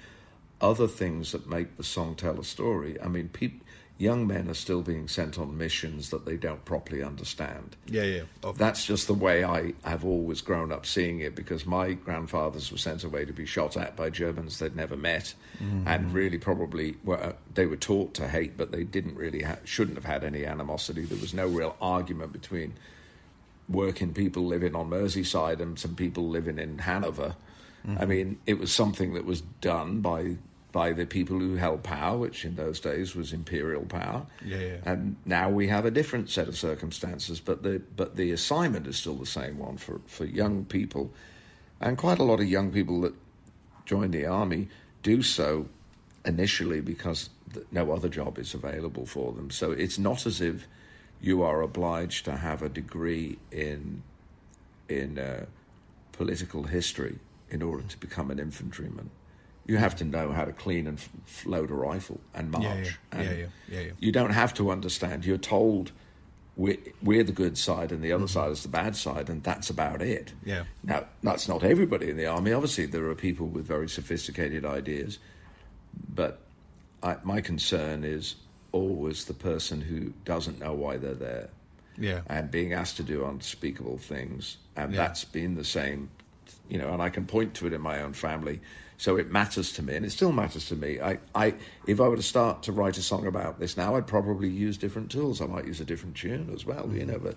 other things that make the song tell a story. I mean, peop, young men are still being sent on missions that they don't properly understand. Yeah, yeah. Of- That's just the way I have always grown up seeing it because my grandfathers were sent away to be shot at by Germans they'd never met mm-hmm. and really probably were, they were taught to hate, but they didn't really ha- shouldn't have had any animosity. There was no real argument between working people living on Merseyside and some people living in Hanover. I mm-hmm. mean, it was something that was done by by the people who held power, which in those days was imperial power. Yeah, yeah. And now we have a different set of circumstances, but the but the assignment is still the same one for, for young people, and quite a lot of young people that join the army do so initially because no other job is available for them. So it's not as if you are obliged to have a degree in in uh, political history in order to become an infantryman. You have to know how to clean and f- load a rifle and march. Yeah, yeah, and yeah, yeah, yeah. You don't have to understand. You're told we're, we're the good side and the other side is the bad side, and that's about it. Mm-hmm. Yeah. Now, that's not everybody in the army. Obviously, there are people with very sophisticated ideas, but I, my concern is always the person who doesn't know why they're there Yeah. and being asked to do unspeakable things. And Yeah. that's been the same, you know, and I can point to it in my own family. So it matters to me, and it still matters to me. I, I, if I were to start to write a song about this now, I'd probably use different tools. I might use a different tune as well, you know. But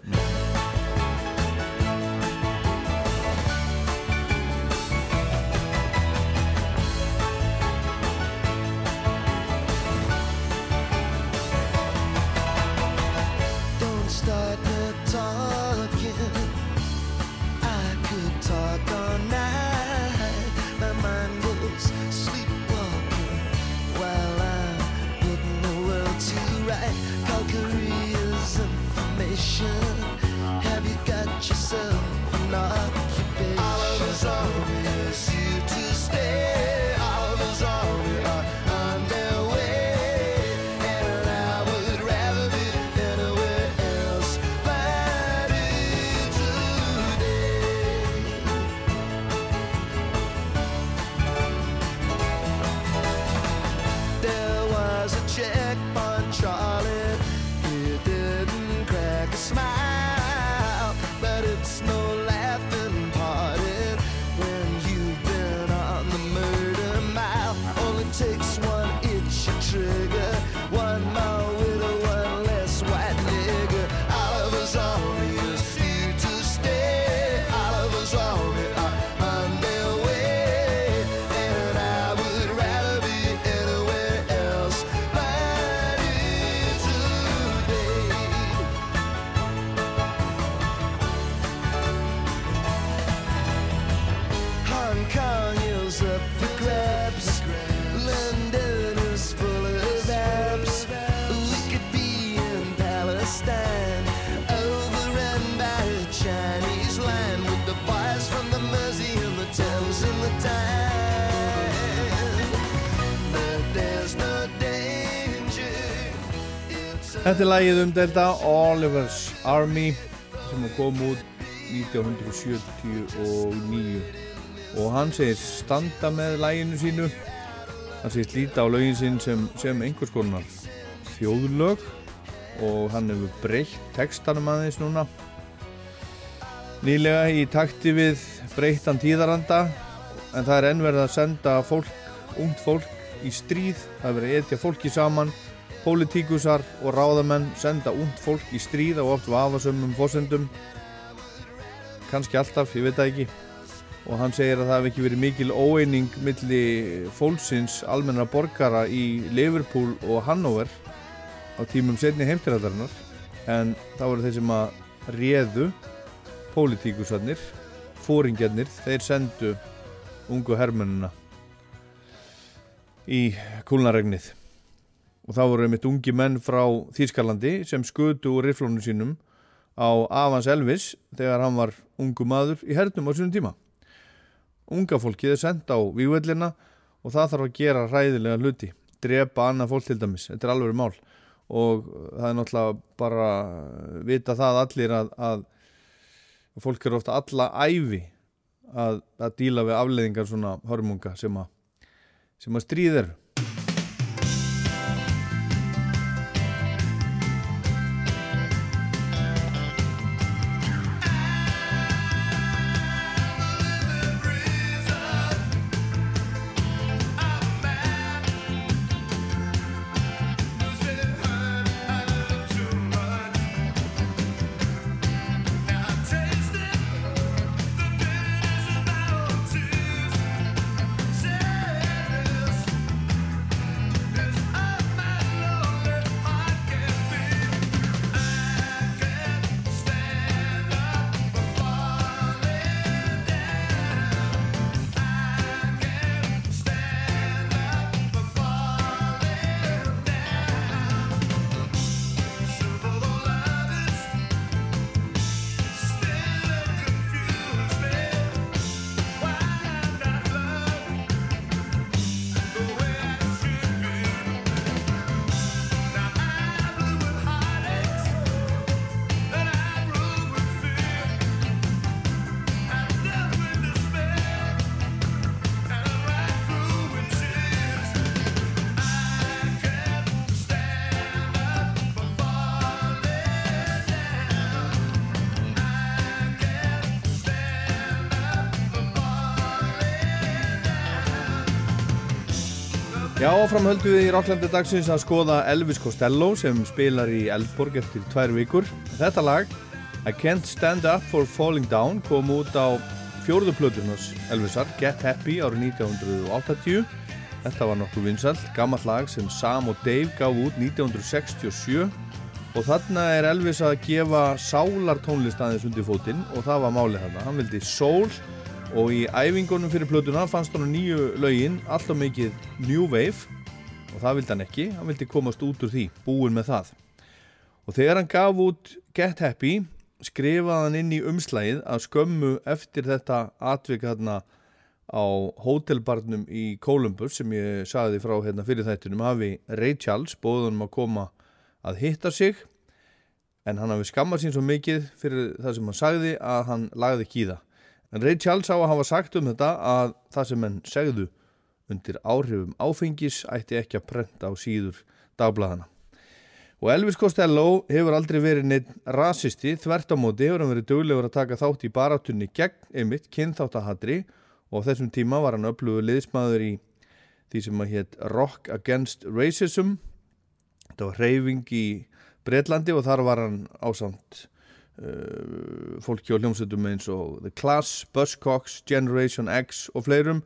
Þetta er lagið um delta Oliver's Army sem kom út 1979 og hann segist standa með laginu sínu. Hann segist líta á lögin sín sem, sem einhvers konar þjóðlög. Og hann hefur breytt textanum aðeins núna. Nýlega í takti við breyttan tíðaranda en það er ennverð að senda fólk, ungt fólk í stríð. Það er verið að etja fólki saman pólitíkusar og ráðamenn senda ungt fólk í stríð á oft vafasömmum fósendum kannski alltaf, ég veit það ekki. Og hann segir að það hef ekki verið mikil óeining milli fólksins almenna borgara í Liverpool og Hannover á tímum setni heimtiraldarinnar en það voru þeir sem að réðu pólitíkusarnir fóringjarnir, þeir sendu ungu hermennina í kúlnaregnið og það voru einmitt ungi menn frá Þýskalandi sem skutu úr riflónu sínum á Avans Elvis þegar hann var ungu maður í hernum á sínum tíma. Unga fólkið er sendt á vývellina og það þarf að gera ræðilega hluti, drepa annað fólk til dæmis, þetta er alveg mál og það er náttúrulega bara vita það allir að, að fólk eru ofta alla æfi að, að díla við afleðingar svona hörmunga sem að, sem að stríðir. Já, áfram höldum við í Rocklandi dagsins að skoða Elvis Costello sem spilar í Eldborg eftir tvær vikur. Þetta lag, I Can't Stand Up for Falling Down, kom út á fjórðu plötunars Elvisar, Get Happy árið 1980. Þetta var nokkuð vinsalt, gammalt lag sem Sam og Dave gaf út 1967 og þarna er Elvis að gefa sálartónlist aðeins undir fótinn og það var málið þarna. Hann vildi soul og í æfingunum fyrir plötuna fannst hann nýju lögin alltaf mikið New Wave og það vildi hann ekki, hann vildi komast út úr því búin með það. Og þegar hann gaf út Get Happy skrifaði hann inn í umslægið að skömmu eftir þetta atvika hérna á hótelbarnum í Columbus sem ég sagði frá hérna fyrir þættunum hafi Ray Charles bóðunum að koma að hitta sig. En hann hafi skammað sín svo mikið fyrir það sem hann sagði að hann lagði ekki í það. En Ray Charles á að hafa sagt um þetta að það sem henn segðu undir áhrifum áfengis ætti ekki að prenta á síður dagbladana. Og Elvis Costello hefur aldrei verið neitt rasisti, þvert á móti hefur hann verið döglegur að taka þátt í barátunni gegn einmitt kynþáttahatri og á þessum tíma var hann öflugur liðsmaður í því sem að hétt Rock Against Racism. Þetta var reyfing í Breitlandi og þar var hann ásamt uh, fólki á hljómsveitum eins og The Clash, Buzzcocks, Generation X og fleirum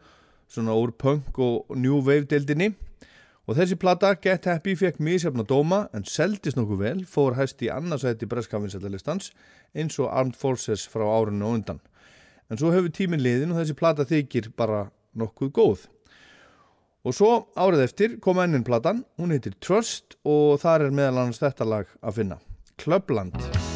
svona úr punk og new wave deildinni. Og þessi plata Get Happy fekk mísjafna dóma en seldist nokkuð vel fór hæst í annarsætti breskafinsættalistans eins og Armed Forces frá árunni og undan. En svo hefur tímin liðin og þessi plata þykir bara nokkuð góð. Og svo árið eftir kom ennin platan hún heitir Trust og þar er meðal annars þetta lag að finna. Clubland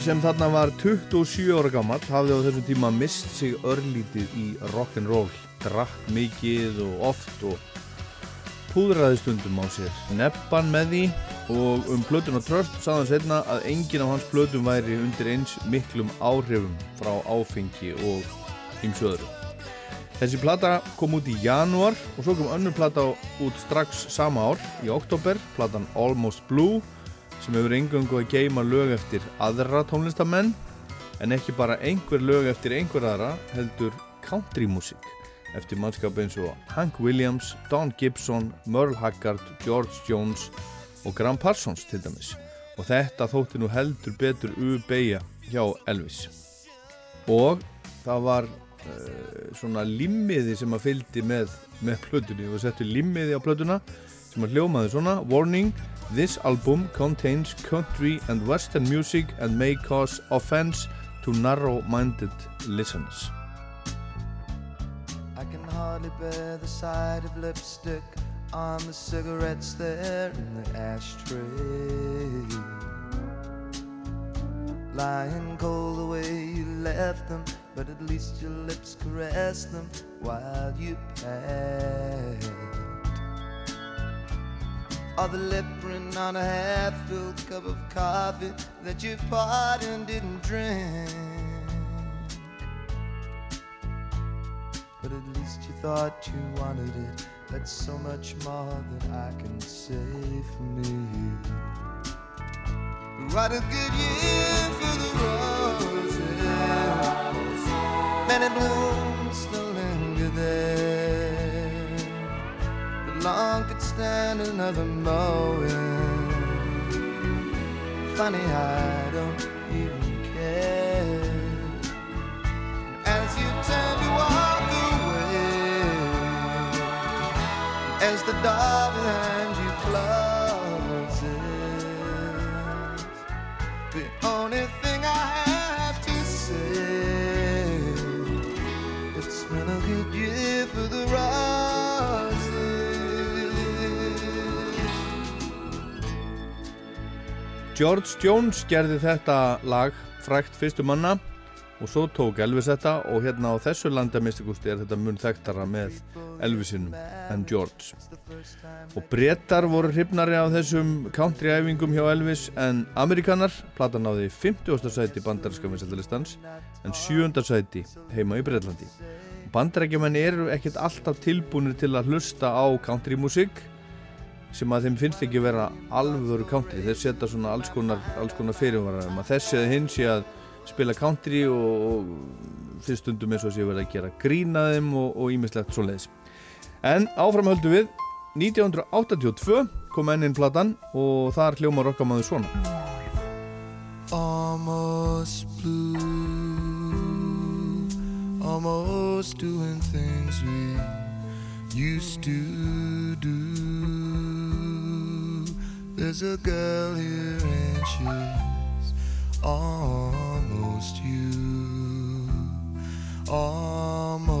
sem þarna var 27 ára gammal hafði á þessum tíma mist sig örlítið í rock'n'roll. Drakk mikið og oft og púðraði stundum á sér neppan með því. Og um plötun og tröst sagði hann setna að engin af hans plötum væri undir eins miklum áhrifum frá áfengi og ymsu öðru. Þessi plata kom út í janúar og svo kom önnur plata út strax sama ár. Í oktober, platan Almost Blue sem hefur engöngu að geima lög eftir aðra tónlistamenn en ekki bara einhver lög eftir einhver aðra heldur country-músík eftir mannskap eins og Hank Williams, Don Gibson, Merle Haggard, George Jones og Graham Parsons til dæmis. Og þetta þótti nú heldur betur ubeigja hjá Elvis. Og það var uh, svona limmiði sem að fylgdi með, með plötunni. Og settu limmiði á plötuna sem að hljómaði svona Warning, this album contains country and western music and may cause offense to narrow-minded listeners I can hardly bear the sight of lipstick on the cigarettes there in the ashtray. Lying cold the way you left them, but at least your lips caressed them while you passed. Or the lip on a half-filled cup of coffee that you poured and didn't drink. But at least you thought you wanted it. That's so much more than I can say for me. What a good year for the roses. Many blooms still linger there. Long could stand another mowing. Funny, I don't even care. As you turn to walk away, as the door behind you closes, the only thing I have George Jones gerði þetta lag frækt fyrstu manna og svo tók Elvis þetta og hérna á þessu landamistikusti er þetta mun þekktara með Elvisinum en George og brettar voru hrifnari á þessum country-æfingum hjá Elvis en amerikanar, platan náði 50. sæti bandarinska vinsættalistans en 7. sæti heima í Bretlandi bandarækjumenn eru ekkert alltaf tilbúinir til að hlusta á country-músík sem að þeim finnst ekki vera alvöru country. Þeir setja svona alls konar, konar fyrirvara um að þessi eða hinn sé að spila country og, og fyrst stundum eins og sé verið að gera grína þeim og ímislegt svo leiðis en áfram höldum við. 1982 kom enninn platan og þar hljóma rockamáður svona. Almost blue, almost doing things we used to do. There's a girl here and she's almost you, almost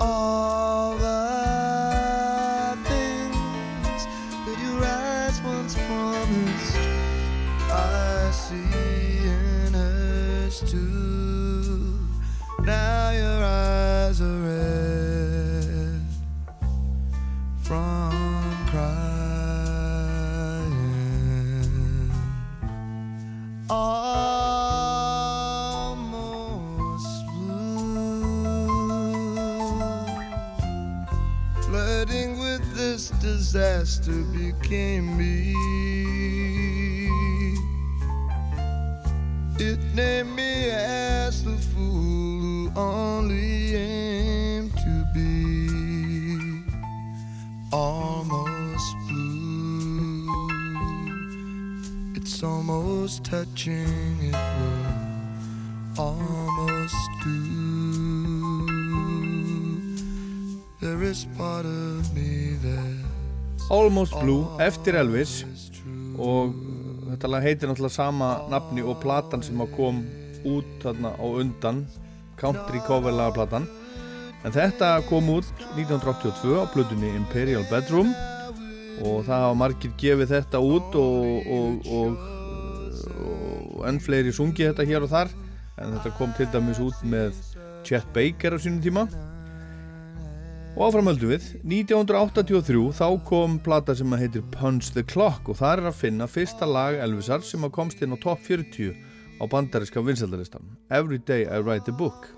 all the things that your eyes once promised. I see in hers too. Now your eyes are red from Almost blue. Flirting with this disaster became me. It named me as the fool who only It's almost touching, it will almost do. There is part of me that's Almost Blue eftir Elvis. og þetta lag heitir náttúrulega sama nafni og platan sem kom út þarna á undan country coverlaga platan en þetta kom út 1982 á plötunni Imperial Bedroom og það hafa margir gefið þetta út og, og, og, og enn fleiri sungið þetta hér og þar. En þetta kom til dæmis út með Chet Baker á sínum tíma. Og áframöldum við. 1983 þá kom plata sem að heitir Punch the Clock og það er að finna fyrsta lag Elvisar sem að komst inn á top 40 á bandariska vinsaldalistan Every Day I Write a Book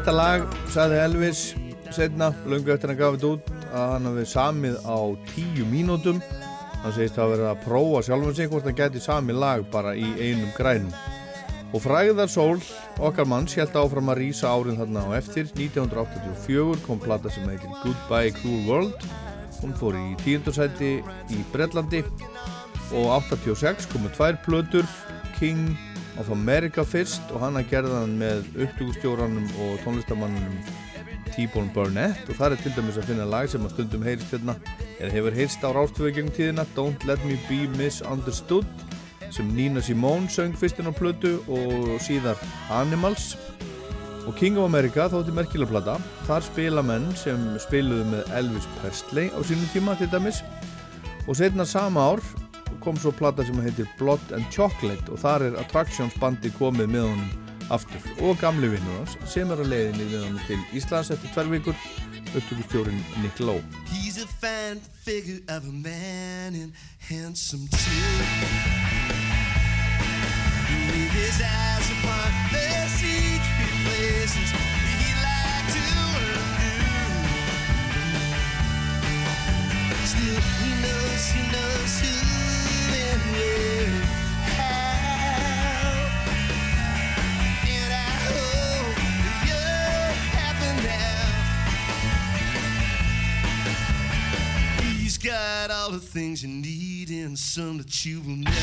Þetta lag, sagði Elvis setna, löngu eftir að hann gaf þetta út að hann hafi samið á tíu mínútum. Hann segist að vera að prófa sjálfum sig hvort hann gæti samið lag bara í einum grænum. Og fræðar sól okkar manns held áfram að rýsa árin þarna á eftir. 1984 kom plata sem heitir Goodbye Cruel World. Hún fór í tíundarsæti í Bretlandi. Og 86 komu tvær plötur King of America fyrst og hann að gerða hann með upptökustjóranum og tónlistamannunum T-Bone Burnett. Og það er til dæmis að finna lag sem að stundum heyrist hérna. Eða hefur heyrst á rástöfu gegn tíðina Don't Let Me Be Misunderstood sem Nina Simone söng fyrstinn á plötu og síðar Animals. Og King of America þótti merkilega plata. Þar spila menn sem spiluðu með Elvis Presley á sínum tíma til dæmis. Og setna sama ár kom svo plata sem heitir Blood and Chocolate og þar er Attractions bandi komið með honum aftur. Og gamli vinnur hans sem er á leiðinni við honum til Íslands eftir tvær vikur. Upptökustjórin Nick Lowe. He's a fine figure of a man and handsome too. With his eyes upon the secret places got all the things you need and some that you will never.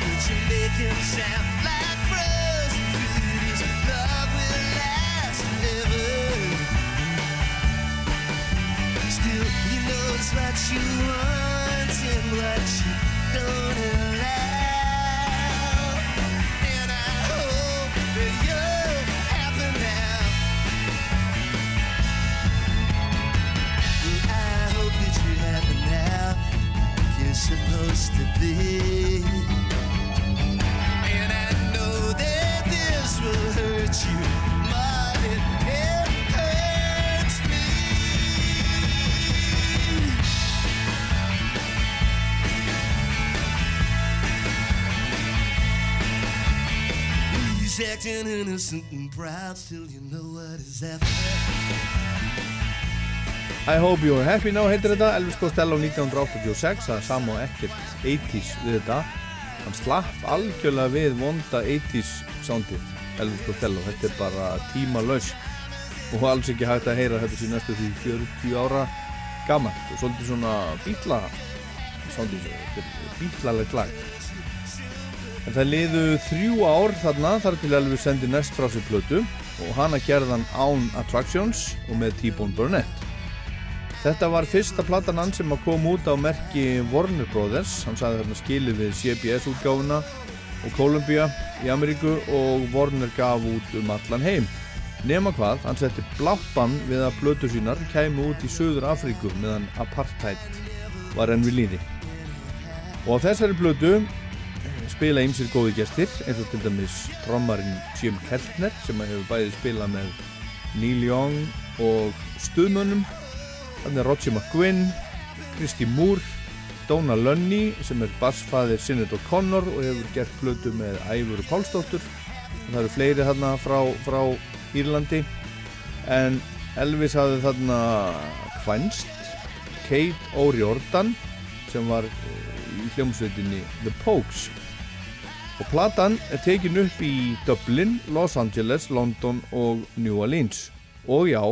But you make him sound like frozen food. His love will last forever. Still, he knows what you want and what you don't allow. Supposed to be. And I know that this will hurt you more than it hurts me. He's acting innocent and proud, still you know what is after. I Hope You're Happy Now heitir þetta. Elvis Costello 1986 það er sama og ekkert 80s við þetta. Hann slapp algjörlega við vonda 80s soundið Elvis Costello, þetta er bara tímalaust og alls ekki hægt að heyra þetta sér næstu því 40 ára gammalt og svolítið svona bítla soundið, þetta er bítlalegt lag. En það liðu þrjú ár þarna þar til Elvis sendi næst frá sér plötu og hana gerðan án Attractions og með T-Bone Burnett Þetta var fyrsta platan hann sem að koma út á merki Warner Brothers. Hann sagði þarna skilið við CBS útgáfuna og Columbia í Ameríku og Warner gaf út um allan heim. Nema hvað, hann setti bláppann við að blötu sínar kæmu út í Suður Afríku meðan apartheid var enn við líði. Og á þessari blötu spila ýmsir góði gestir eins og til dæmis trommarinn Jim Keltner sem hefur bæði spilað með Neil Young og stuðmönnum Þannig er Roger McGuinn, Kristi Moore, Donna Lunny sem er bassfæðir Sinead O'Connor og hefur gert plötu með Æfur Pálsdóttur. Það eru fleiri þarna frá, frá Írlandi en Elvis hafði þarna kvænst Kate O'Riordan sem var eh, í hljómsveitinni The Pogues. Og platan er tekin upp í Dublin, Los Angeles, London og New Orleans. Og já,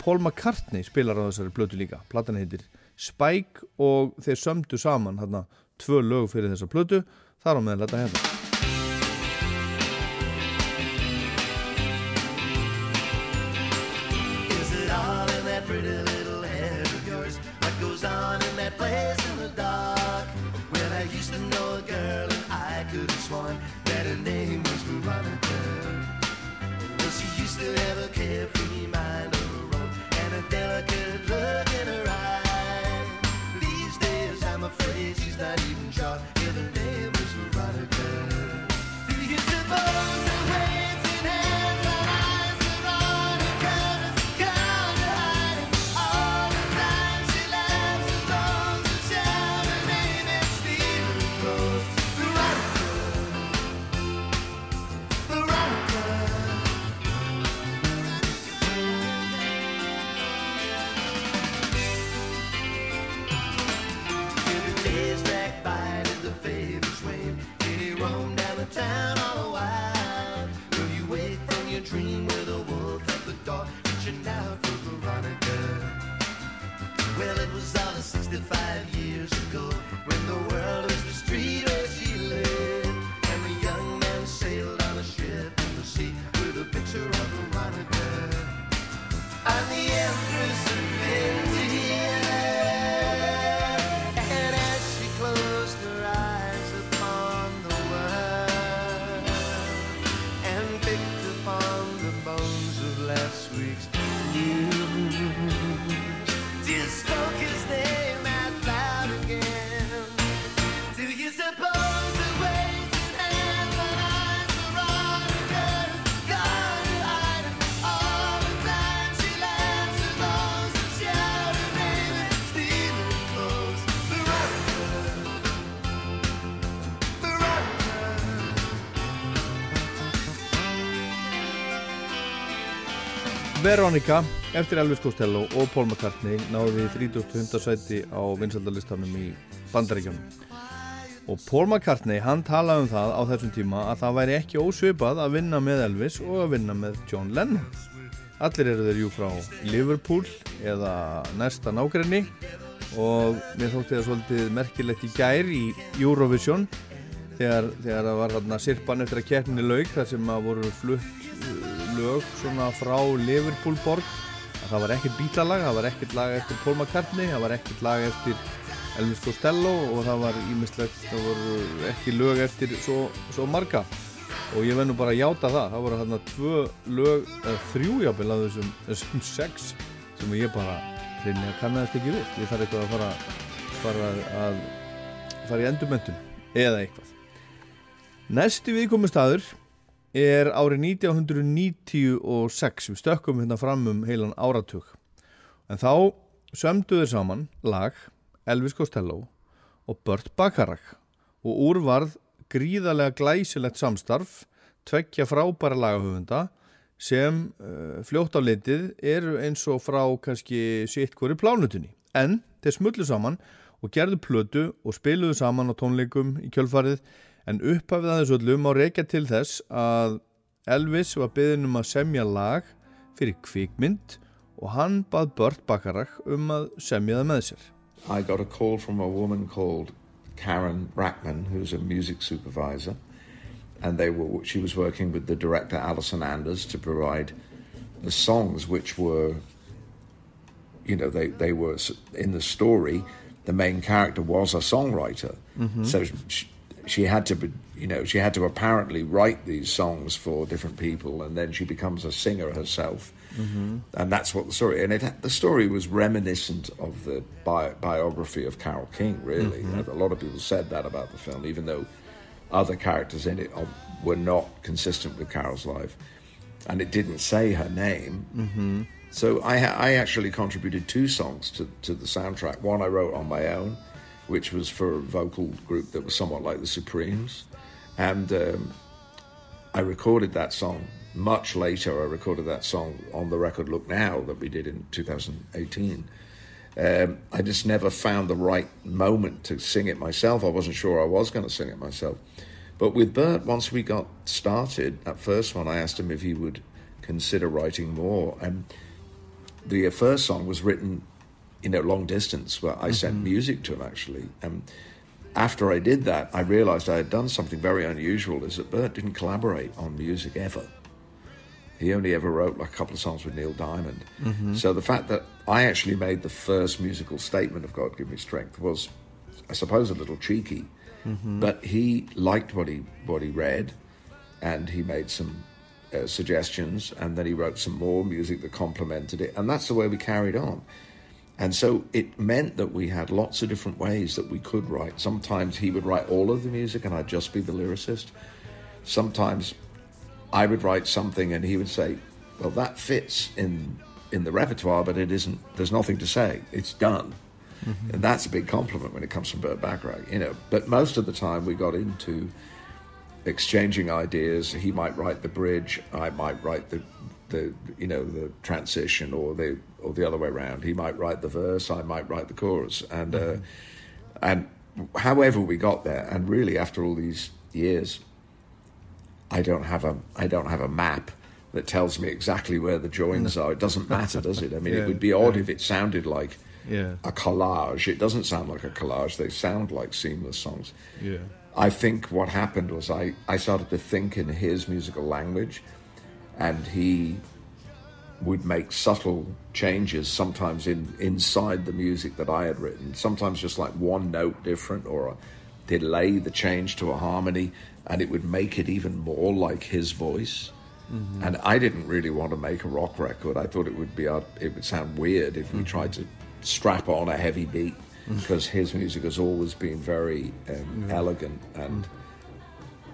Paul McCartney spilar á þessari blötu líka. Platan heitir Spike og þeir sömdu saman hérna tvö lög fyrir þessa blötu þar á meðan þetta hérna. That her name was Veronica. Well, she used to have Veronica eftir Elvis Costello og Paul McCartney náði 30. sæti á vinsaldalistanum í bandaríkjónum og Paul McCartney hann talaði um það á þessum tíma að það væri ekki ósvipað að vinna með Elvis og að vinna með John Lennon allir eru þeir jú frá Liverpool eða næsta nágrenni og mér þótti það svolítið merkilegt í gær í Eurovision þegar, þegar það var hérna sirpan eftir að keppninni lauk þar sem að voru flutt lög svona frá Liverpool borg. Að það var ekkert bítlalag, það var ekkert lag eftir Paul McCartney, það var ekkert lag eftir Elvis Costello og það var ímislegt, það voru ekki lög eftir svo, svo marga. Og ég vennu bara að játa það, það voru þarna tvö lög, eða þrjújabil af þessum, þessum sex sem ég bara reyni að kannast ekki við. Ég þarf eitthvað að fara, fara að fara í endurmöntun eða eitthvað. Næsti viðkomu staður er árið 1996 við stökkum hérna fram um heilan áratug. En þá sömdu þeir saman lag Elvis Costello og Burt Bacharach. Og úr varð gríðarlega glæsilegt samstarf tveggja frábæra lagahöfunda sem uh, fljótt á litið eru eins og frá kannski sitt hvori plánutunni. En þeir smullu saman og gerðu plötu og spiluðu saman á tónleikum í kjölfarið en upphafið aðeins öllum á reykja til þess að Elvis var byggðin um að semja lag fyrir kvikmynd og hann bað Burt Bacharach um að semja það með sér. I got a call from a woman called Karen Brackman, who's a music supervisor, and they were she was working with the director Alison Anders to provide the songs, which were, you know, they they were in the story. The main character was a songwriter, so she, she had to, you know, she had to apparently write these songs for different people, and then she becomes a singer herself. And that's what the story and it the story was reminiscent of the bi- biography of Carol King really. A lot of people said that about the film even though other characters in it were not consistent with Carol's life. And it didn't say her name. Mm-hmm. so I, I actually contributed two songs to, to the soundtrack. One I wrote on my own which was for a vocal group that was somewhat like the Supremes and um, I recorded that song much later. I recorded that song on the record Look Now that we did in 2018. Um, I just never found the right moment to sing it myself. I wasn't sure I was going to sing it myself. But with Bert, once we got started, that first one, I asked him if he would consider writing more. And the first song was written, you know, long distance, where I sent mm-hmm. music to him actually. And after I did that, I realized I had done something very unusual is that Bert didn't collaborate on music ever. He only ever wrote like a couple of songs with Neil Diamond. Mm-hmm. So the fact that I actually made the first musical statement of God Give Me Strength was, I suppose, a little cheeky. Mm-hmm. But he liked what he what he read, and he made some uh, suggestions, and then he wrote some more music that complemented it, and that's the way we carried on. And so it meant that we had lots of different ways that we could write. Sometimes he would write all of the music and I'd just be the lyricist. Sometimes I would write something and he would say, Well, that fits in in the repertoire, but it isn't there's nothing to say. It's done. Mm-hmm. And that's a big compliment when it comes from Bert Bacharach, you know. But most of the time we got into exchanging ideas. He might write the bridge, I might write the the you know the transition or the or the other way around. He might write the verse, I might write the chorus, and uh, and however we got there, and really after all these years, I don't have a I don't have a map that tells me exactly where the joins are. It doesn't matter, does it? I mean, Yeah, it would be odd yeah. if it sounded like Yeah. a collage. It doesn't sound like a collage. They sound like seamless songs. Yeah. I think what happened was I, I started to think in his musical language, and he would make subtle changes sometimes in inside the music that I had written. Sometimes just like one note different or a delay the change to a harmony, and it would make it even more like his voice. And I didn't really want to make a rock record. I thought it would be uh, it would sound weird if we tried to strap on a heavy beat because his music has always been very um, elegant and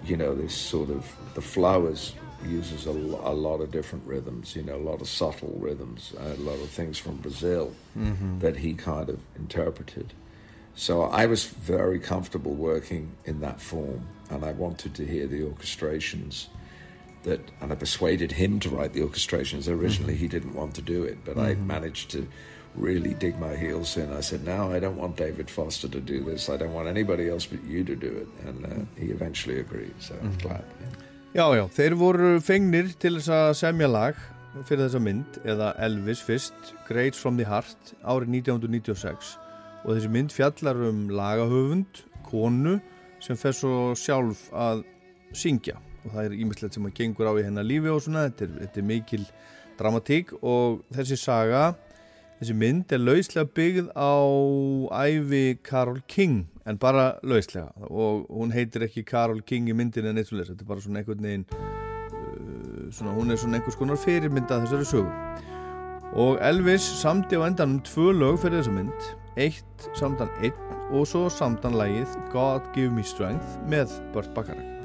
you know this sort of the flowers uses a, a lot of different rhythms you know a lot of subtle rhythms a lot of things from brazil mm-hmm. that he kind of interpreted. So i was very comfortable working in that form and i wanted to hear the orchestrations that and i persuaded him to write the orchestrations. Originally mm-hmm. he didn't want to do it but i mm-hmm. managed to really dig my heels in. I said no i don't want david foster to do this. I don't want anybody else but you to do it. And uh, he eventually agreed so i'm glad yeah. Já, já, þeir voru fengnir til þess að semja lag fyrir þessa mynd, eða Elvis fyrst, Great From The Heart, árið 1996 og þessi mynd fjallar um lagahöfund, konu sem fer svo sjálf að syngja. Og það er ímislegt sem að gengur á í hennar lífi og svona, þetta er, þetta er mikil dramatík og þessi saga þessi mynd er lauslega byggð á æfi Carol King en bara lauslega. Og hún heitir ekki Carol King í myndin en eitt svo þetta er bara svona einhvern veginn uh, svona, hún er svona einhvers konar fyrirmynda þessari sögu. Og Elvis samdi á endanum tvö lög fyrir þessa mynd. Eitt samdan einn og svo samdan lagið God Give Me Strength með Burt Bacharach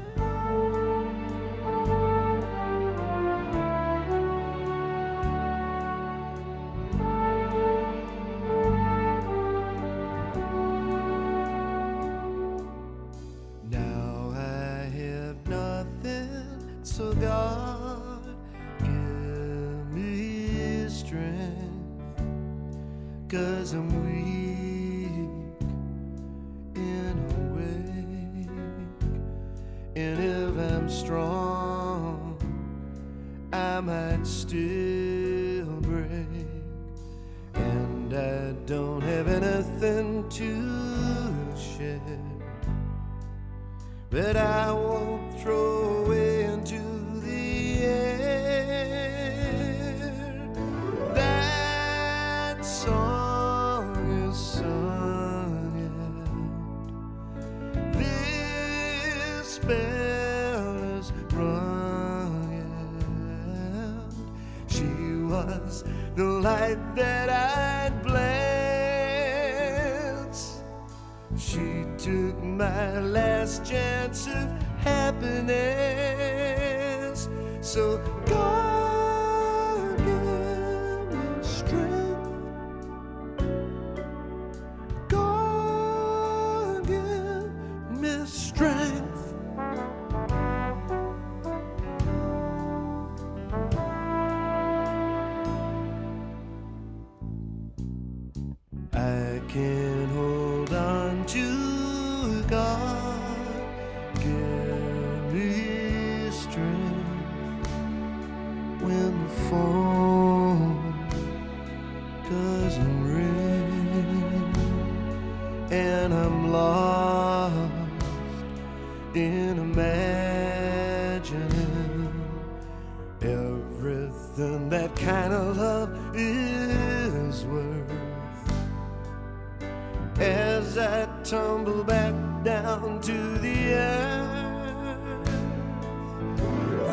down to the earth.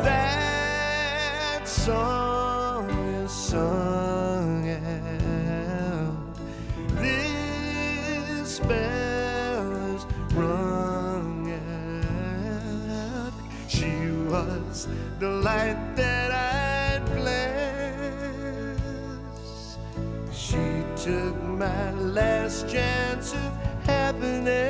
That song is sung out. This spell is rung out. She was the light that I'd bless. She took my last chance of happiness.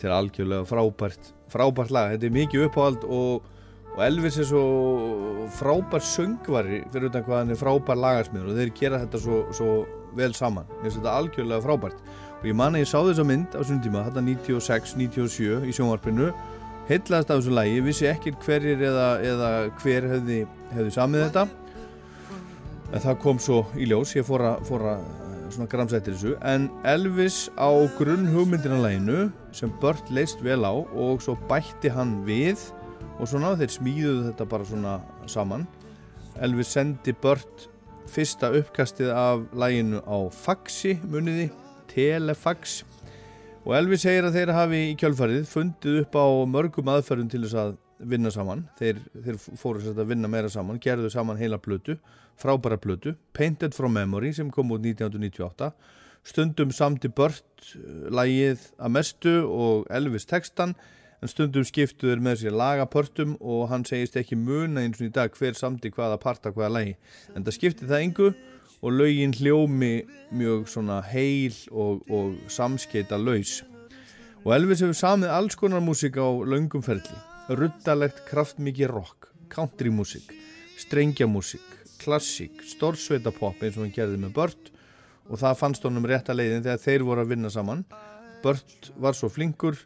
Þetta er algjörlega frábært, frábært lag, þetta er mikið uppáhald og, og Elvis er svo frábær söngvari fyrir utan hvað hann er frábær lagarsmiður og þeir gera þetta svo, svo vel saman. Mér finnst þetta algjörlega frábært. Og ég man að ég sá þessa mynd á þessum tíma, þetta 96-97 í sjónvarpinu heitlaðast af þessu lagi, vissi ekki hverjir eða, eða hver hefði, hefði samið þetta. En það kom svo í ljós, ég fór að, svona gramsættir þessu en Elvis á grunn hugmyndina læginu sem Burt leist vel á og svo bætti hann við og svona þeir smíðuðu þetta bara svona saman. Elvis sendi Burt fyrsta uppkastið af læginu á faxi muniði, telefax. Og Elvis segir að þeir hafi í kjölfarið fundið upp á mörgum aðferðum til þess að vinna saman. Þeir, þeir fóru að vinna meira saman gerðu saman heila plötu, frábæra plötu Painted from Memory sem kom út 1998 stundum samti bört lægið að mestu og Elvis textan en stundum skiptuður með sér lagapörtum og hann segist ekki muna eins og í dag hver samti hvaða parta hvaða lægi en það skipti það engu og lögin hljómi mjög svona heil og, og samskeita laus og Elvis hefur samið alls konar músík á löngum ferli ruddalegt kraftmikið rock, countrymúsík, strengjamúsík, klassík, stórsveitapopp eins og hann gerði með Burt og það fannst honum rétt að leiðin þegar þeir voru að vinna saman. Burt var svo flinkur,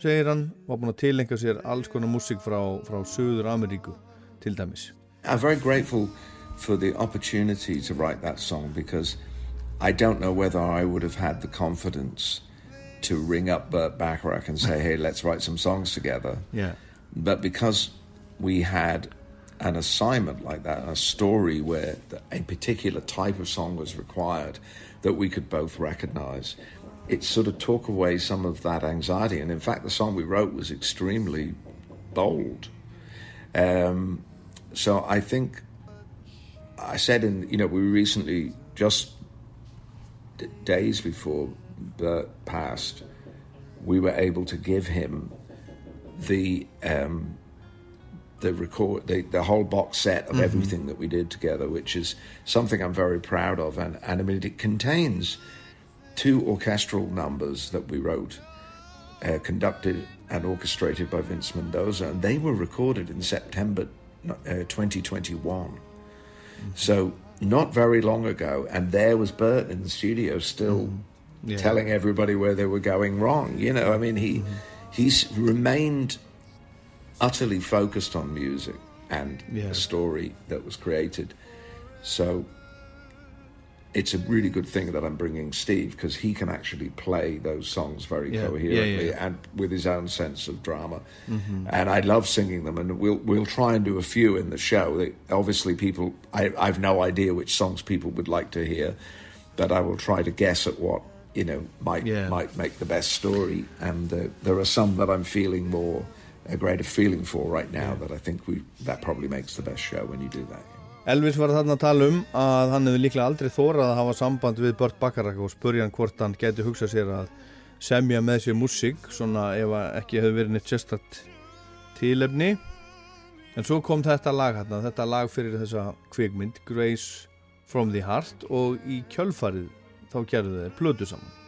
segir hann, var búin að tilenga sér alls konar músík frá, frá Suður Ameríku til dæmis. I'm very grateful for the opportunity to write that song because I don't know whether I would have had the confidence to ring up Burt Bacharach and say, hey, let's write some songs together. Yeah. But because we had an assignment like that, a story where a particular type of song was required that we could both recognize, it sort of took away some of that anxiety. And in fact, the song we wrote was extremely bold. Um, so I think I said in, you know, we recently, just d- days before Bert passed, we were able to give him the um, the record the, the whole box set of everything that we did together, which is something I'm very proud of. And, and I mean, it contains two orchestral numbers that we wrote, uh, conducted and orchestrated by Vince Mendoza, and they were recorded in September uh, 2021. So not very long ago, and there was Bert in the studio still Yeah. telling everybody where they were going wrong. You know, I mean, he he's remained utterly focused on music and Yeah. a story that was created. So it's a really good thing that I'm bringing Steve because he can actually play those songs very Yeah. Yeah, coherently yeah. and with his own sense of drama. Mm-hmm. And I love singing them, and we'll we'll try and do a few in the show. They, obviously, people I I've no idea which songs people would like to hear, but I will try to guess at what you know might Yeah. might make the best story. And uh, there are some that I'm feeling more a greater feeling for right now that I think we that probably makes the best show when you do that. Elvis var þarna að tala um að hann hefði líklega aldrei þórað að hafa samband við Burt Bacharach og spurja hann hvort hann geti hugsað sér að semja með sér músík svona ef ekki hefði verið neitt sérstakt tílefni en svo kom þetta lag hérna, þetta lag fyrir þessa kvikmynd Grace from the Heart og í kjölfarið þá gerðu þeir plötu saman.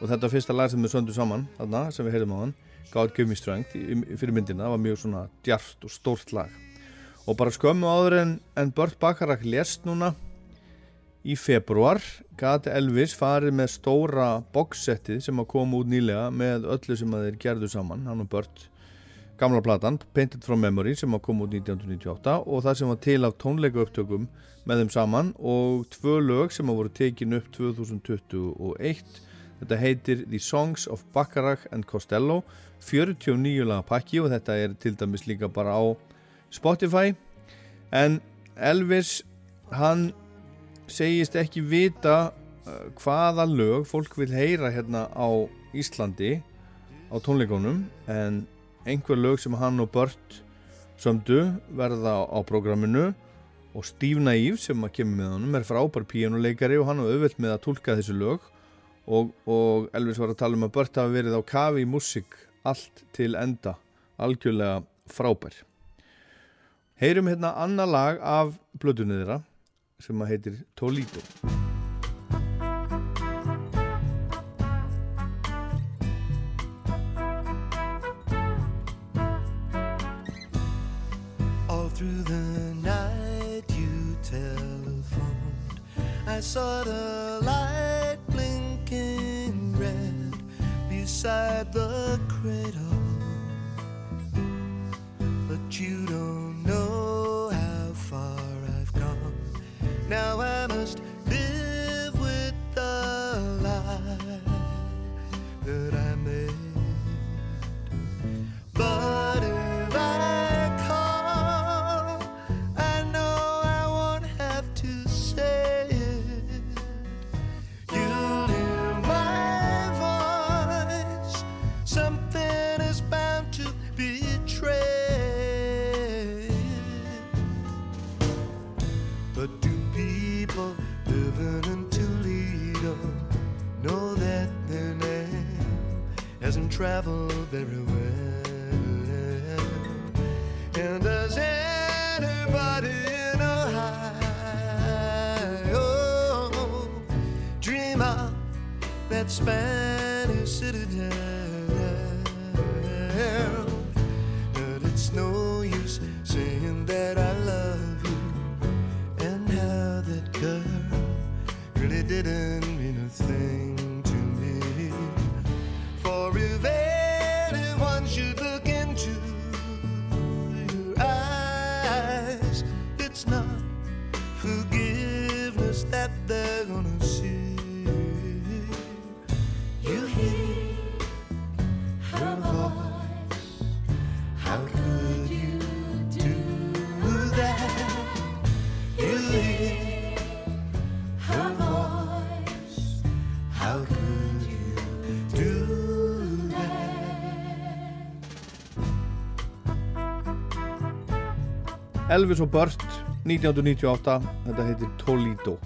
Og þetta fyrsta lag sem við söndu saman þarna sem við heyrðum á hann God Give Me Strength fyrir myndina, var mjög svona djart og stórt lag. Og bara skömmu áður en, en Burt Bacharach lést núna í februar gati Elvis farið með stóra boxsettið sem að koma út nýlega með öllu sem að þeir gerðu saman hann og Burt gamla platan Painted from Memory sem að koma út 1998 og það sem var til af tónleika upptökum með þeim saman og tvö lög sem að voru tekin upp 2021 þetta heitir The Songs of Bacharach and Costello 49 laga pakki og þetta er til dæmis líka bara á Spotify. En Elvis hann segist ekki vita uh, hvaða lög fólk vil heyra hérna á Íslandi á tónleikunum en einhver lög sem hann og Bört sömdu verða á, prógraminu og Steve Naive sem að kemur með honum er frábær píjónuleikari og hann var auðvelt með að tólka þessi lög. Og, og Elvis var að tala um að Bört hafi verið á kafi í músík allt til enda. Algjörlega frábær. Heyrum hérna annað lag af blöðunni þeirra sem að heitir Toledo. Through the night you telephoned. I saw the light blinking red beside the cradle. But you don't know how far I've come. Now I must hasn't very well? And does anybody in Ohio dream of that Spanish citadel? But it's no use saying that I love you and how that girl really didn't Elvis og Burt 1998 þetta heitir Toledo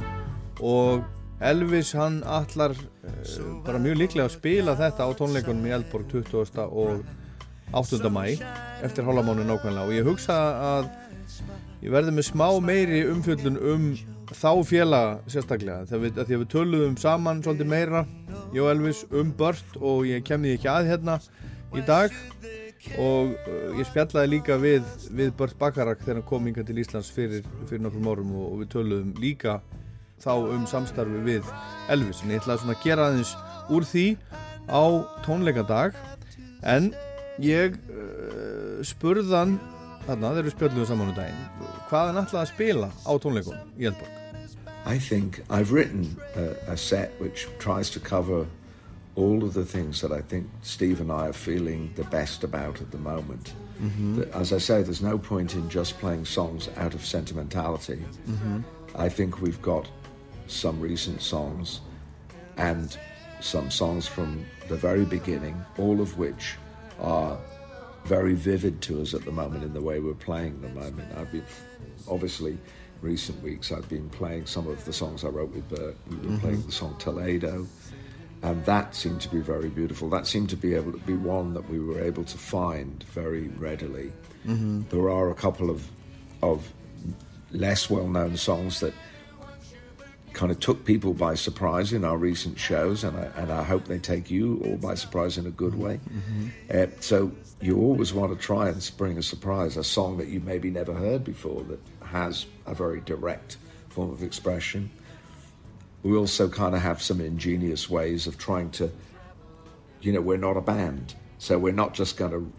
og Elvis hann allar uh, bara mjög líklega að spila þetta á tónleikunum í Eldborg 20. og 8. mæ eftir hálfamánu nákvæmlega og ég hugsa að ég verði með smá meiri umfjöllun um þá félaga sérstaklega þegar við, við töluðum saman svolítið meira ég og Elvis um Burt og ég kemði ekki að hérna í dag og uh, ég spjallaði líka við, við Burt Bakarak þegar hann kom inga til Íslands fyrir, fyrir nokkrum árum og, og við töluðum líka þá um samstarfi við Elvis. En ég ætlaði svona að gera aðeins úr því á tónleikadag. En ég uh, spurðan þarna þegar við spjöldum saman um daginn hvað hann ætlaði að spila á tónleikunum í Eldborg? I think I've written a, a set which tries to cover all of the things that I think Steve and I are feeling the best about at the moment. Mm-hmm. That- As I say, there's no point in just playing songs out of sentimentality. Mm-hmm. I think we've got some recent songs and some songs from the very beginning, all of which are very vivid to us at the moment in the way we're playing them. I mean, I've been obviously recent weeks I've been playing some of the songs I wrote with Bert. We were mm-hmm. playing the song Toledo, and that seemed to be very beautiful. That seemed to be able to be one that we were able to find very readily. Mm-hmm. There are a couple of of less well-known songs that kind of took people by surprise in our recent shows, and I, and I hope they take you all by surprise in a good mm-hmm. way. Mm-hmm. Uh, so you always want to try and spring a surprise, a song that you maybe never heard before that has a very direct form of expression. We also kind of have some ingenious ways of trying to, you know, we're not a band, so we're not just going to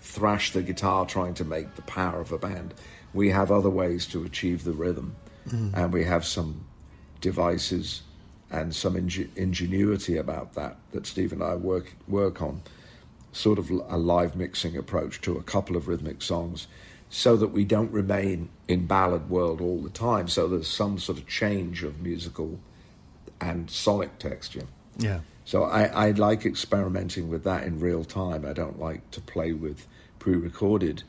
thrash the guitar trying to make the power of a band. We have other ways to achieve the rhythm, mm. and we have some devices and some ing- ingenuity about that that Steve and I work work on, sort of a live mixing approach to a couple of rhythmic songs, so that we don't remain in ballad world all the time. So there's some sort of change of musical and sonic texture. yeah. So I, I like experimenting with that in real time. I don't like to play with pre-recorded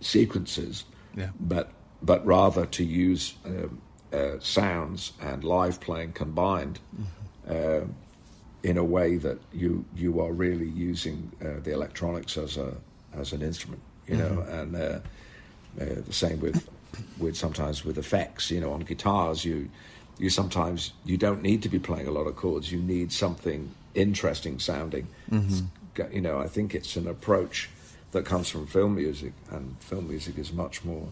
sequences, Yeah. but but rather to use um, uh, sounds and live playing combined uh, in a way that you you are really using uh, the electronics as a as an instrument, you know, and uh, uh, the same with with sometimes with effects. You know, on guitars, you you sometimes you don't need to be playing a lot of chords. You need something interesting sounding. Got- You know, I think it's an approach that comes from film music, and film music is much more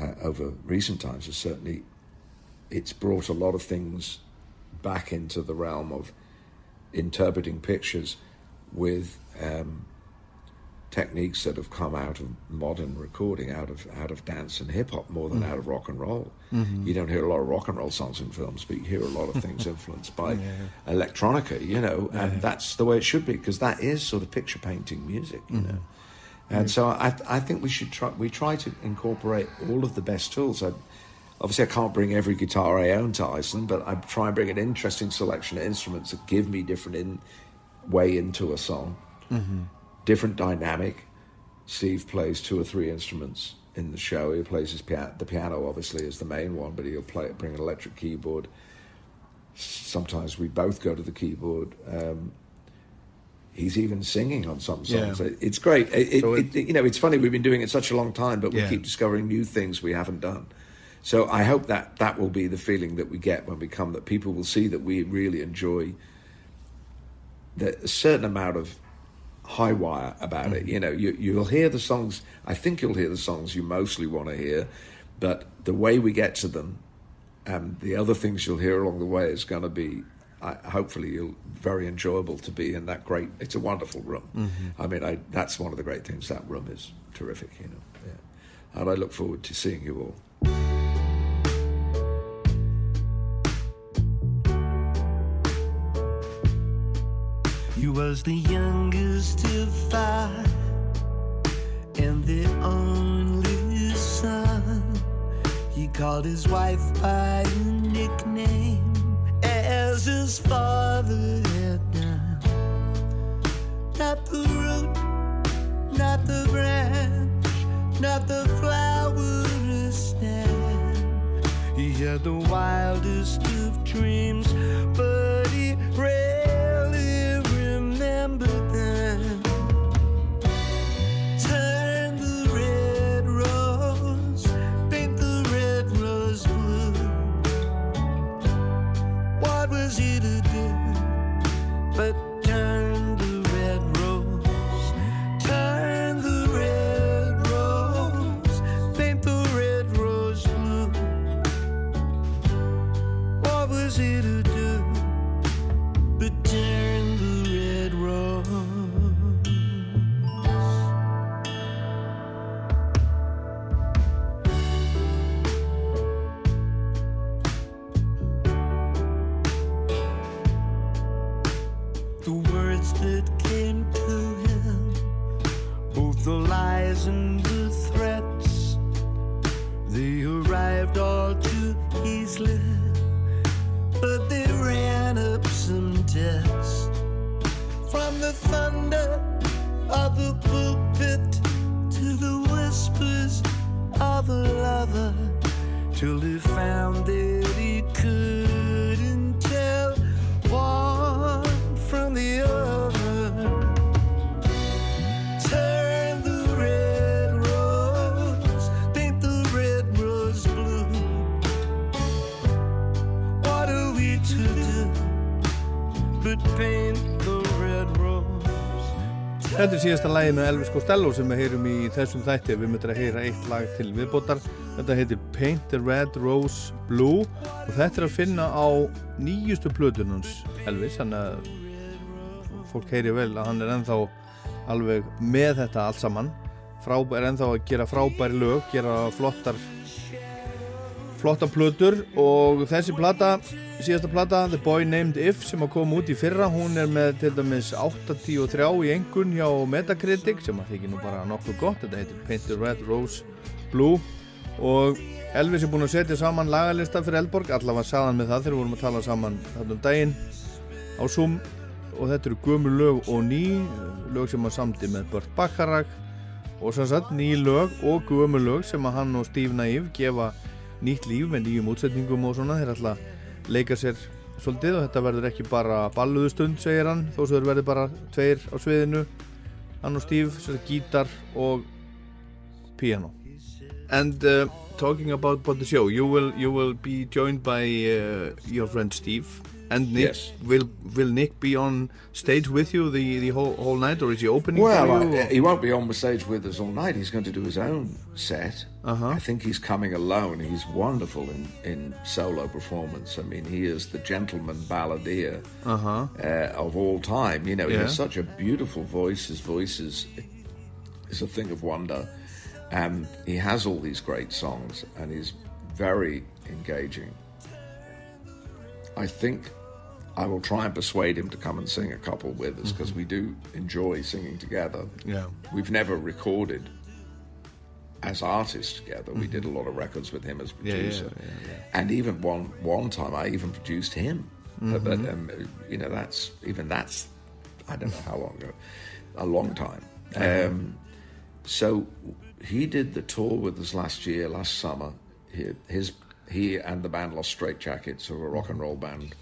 uh, over recent times. Has certainly it's brought a lot of things back into the realm of interpreting pictures with um, techniques that have come out of modern recording, out of out of dance and hip hop more than mm. out of rock and roll. Mm-hmm. You don't hear a lot of rock and roll songs in films, but you hear a lot of things influenced by electronica, you know, and that's the way it should be because that is sort of picture painting music, you mm-hmm. know. And so I, I think we should try. We try to incorporate all of the best tools. I, obviously, I can't bring every guitar I own to Iceland, but I try and bring an interesting selection of instruments that give me different in, way into a song, mm-hmm. Different dynamic. Steve plays two or three instruments in the show. He plays his piano. The piano, obviously, is the main one, but he'll play bring an electric keyboard. Sometimes we both go to the keyboard. Um, he's even singing on some songs. Yeah. It's great. It, it, So it, you know, it's funny. We've been doing it such a long time, but we Yeah. keep discovering new things we haven't done. So I hope that that will be the feeling that we get when we come. That people will see that we really enjoy the, a certain amount of high wire about it. Mm. You know, you, you'll hear the songs. I think you'll hear the songs you mostly want to hear, but the way we get to them and the other things you'll hear along the way is going to be, I, hopefully, you'll very enjoyable to be in that great. It's a wonderful room. Mm-hmm. I mean, I, that's one of the great things. That room is terrific. You know, yeah. and I look forward to seeing you all. You was the youngest of five and the only son. He called his wife by a nickname as his father had done. Not the root, not the branch, not the flower to stand. He had the wildest of dreams, but he rarely the pulpit to the whispers of a lover, till he found that Þetta er síðasta lagi með Elvis Costello sem við heyrum í þessum þætti. Við mötum að heyra eitt lag til viðbótar. Þetta heitir Paint the Red Rose Blue og þetta er að finna á nýjustu plötunans Elvis þannig að fólk heyri vel að hann er ennþá alveg með þetta allt saman. Frábær, er ennþá að gera frábæri lög gera flottar flotta plötur og þessi plata síðasta plata, The Boy Named If sem að koma út í fyrra, hún er með til dæmis 83 í engun hjá Metacritic sem að þykir nú bara nokkuð gott þetta heitir Paint the Red Rose Blue. Og Elvis er búinn að setja saman lagalista fyrir Elborg, allavega saðan með það þegar við vorum að tala saman þarna um daginn á Zoom. Og þetta eru gömul lög og ný lög sem að samdi með Burt Bacharach. Og svo satt ný lög og gömul lög sem að hann og Steve Naive gefa nýtt líf með nýjum útsetningum og svona þeir ætla að leika sér svolítið og þetta verður ekki bara balluðu stund segir hann þó svo þeir verður bara tveir á sviðinu hann og Steve, sér gítar og piano and uh, talking about, about the show you will, you will be joined by uh, your friend Steve and Nick Yes. will, will Nick be on stage with you the, the whole, whole night or is he opening Well, I, he won't be on the stage with us all night. He's going to do his own set. Uh-huh. I think he's coming alone. He's wonderful in, in solo performance. I mean, he is the gentleman balladeer uh-huh uh, of all time. You know, he has such a beautiful voice. His voice is is a thing of wonder. And he has all these great songs and he's very engaging. I think I will try and persuade him to come and sing a couple with us because we do enjoy singing together. Yeah. We've never recorded as artists together. We did a lot of records with him as Yeah, yeah, producer, yeah, and even one one time I even produced him. But, but, Mm-hmm. um, you know, that's even that's I don't know how long ago, a long time. Um, so he did the tour with us last year, last summer. He, his he and the band Lost Straight Jackets, who are a rock and roll band,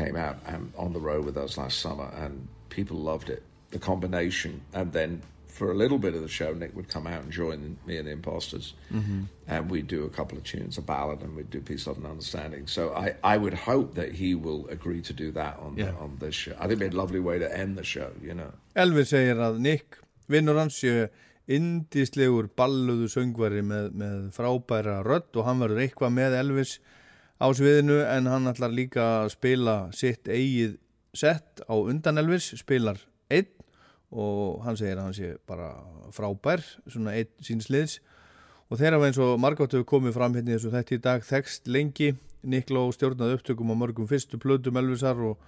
came out and on the road with us last summer, and people loved it. The combination, and then for a little bit of the show, Nick would come out and join me and the Imposters, mm-hmm. and we'd do a couple of tunes, a ballad, and we'd do Peace, Love, and Understanding. So I, I would hope that he will agree to do that on Yeah. on this show. I think it'd be a lovely way to end the show, you know. Elvis segir að Nick, vinnur hans sé indislegur balluðu söngvari með, með frábæra rödd og hann verður eitthvað með Elvis á sviðinu en hann ætlar líka að spila sitt eigið sett á undan Elvis, spilar einn og hann segir að hann sé bara frábær, svona einn síns liðs. Og þeirra eins og margótt hefur komið fram hérna í þessu þetta í dag þekst lengi, Nikló stjórnaði upptökum á mörgum fyrstu plötum Elvisar og,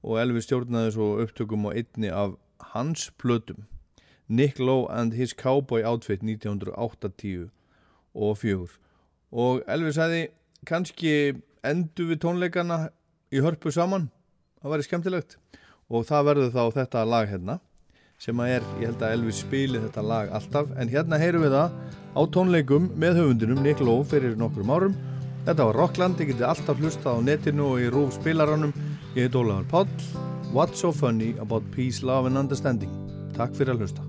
og Elvis stjórnaði svo upptökum á einni af hans plötum. Nick Lowe and his cowboy outfit 1980 og fjögur. Og Elvis sagði kannski endu við tónleikana í hörpu saman. Það væri skemmtilegt. Og það verður þá þetta lag hérna sem að er, ég held að Elvis spili þetta lag alltaf. En hérna heyrum við það á tónleikum með höfundinum Nick Lowe fyrir nokkrum árum. Þetta var Rockland, þið getið alltaf hlusta á netinu og í rúf spilaranum. Ég heit Ólafur Páll. What's so funny about peace, love and understanding? Takk fyrir að hlusta.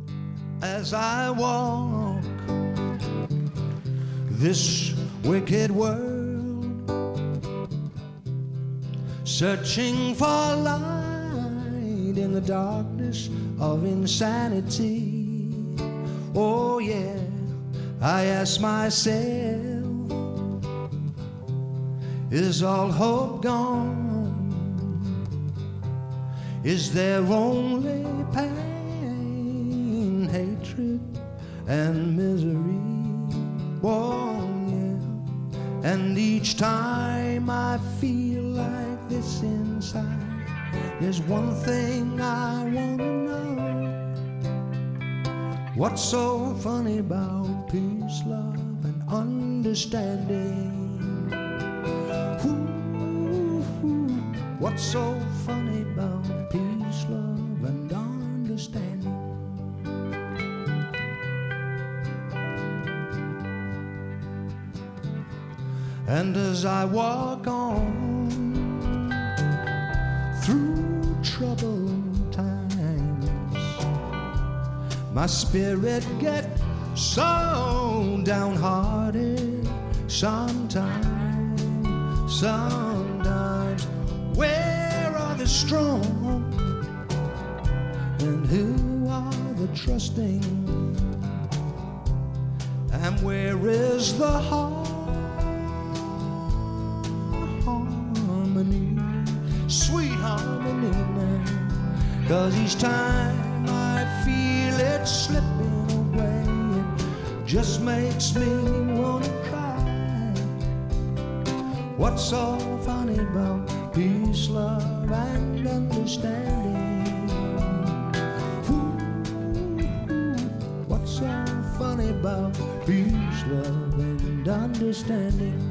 As I walk this wicked world, searching for light in the darkness of insanity. Oh, yeah, I ask myself, is all hope gone? Is there only pain, hatred, and misery? Oh, yeah. And each time I feel this inside, there's one thing I want to know. What's so funny about peace, love, and understanding? Ooh, what's so funny about peace, love, and understanding? And as I walk on my spirit get so downhearted sometimes, sometimes. Where are the strong and who are the trusting? And where is the harmony, sweet harmony now? Cause each time What's so funny about peace, love, and understanding? What's so funny about peace, love, and understanding?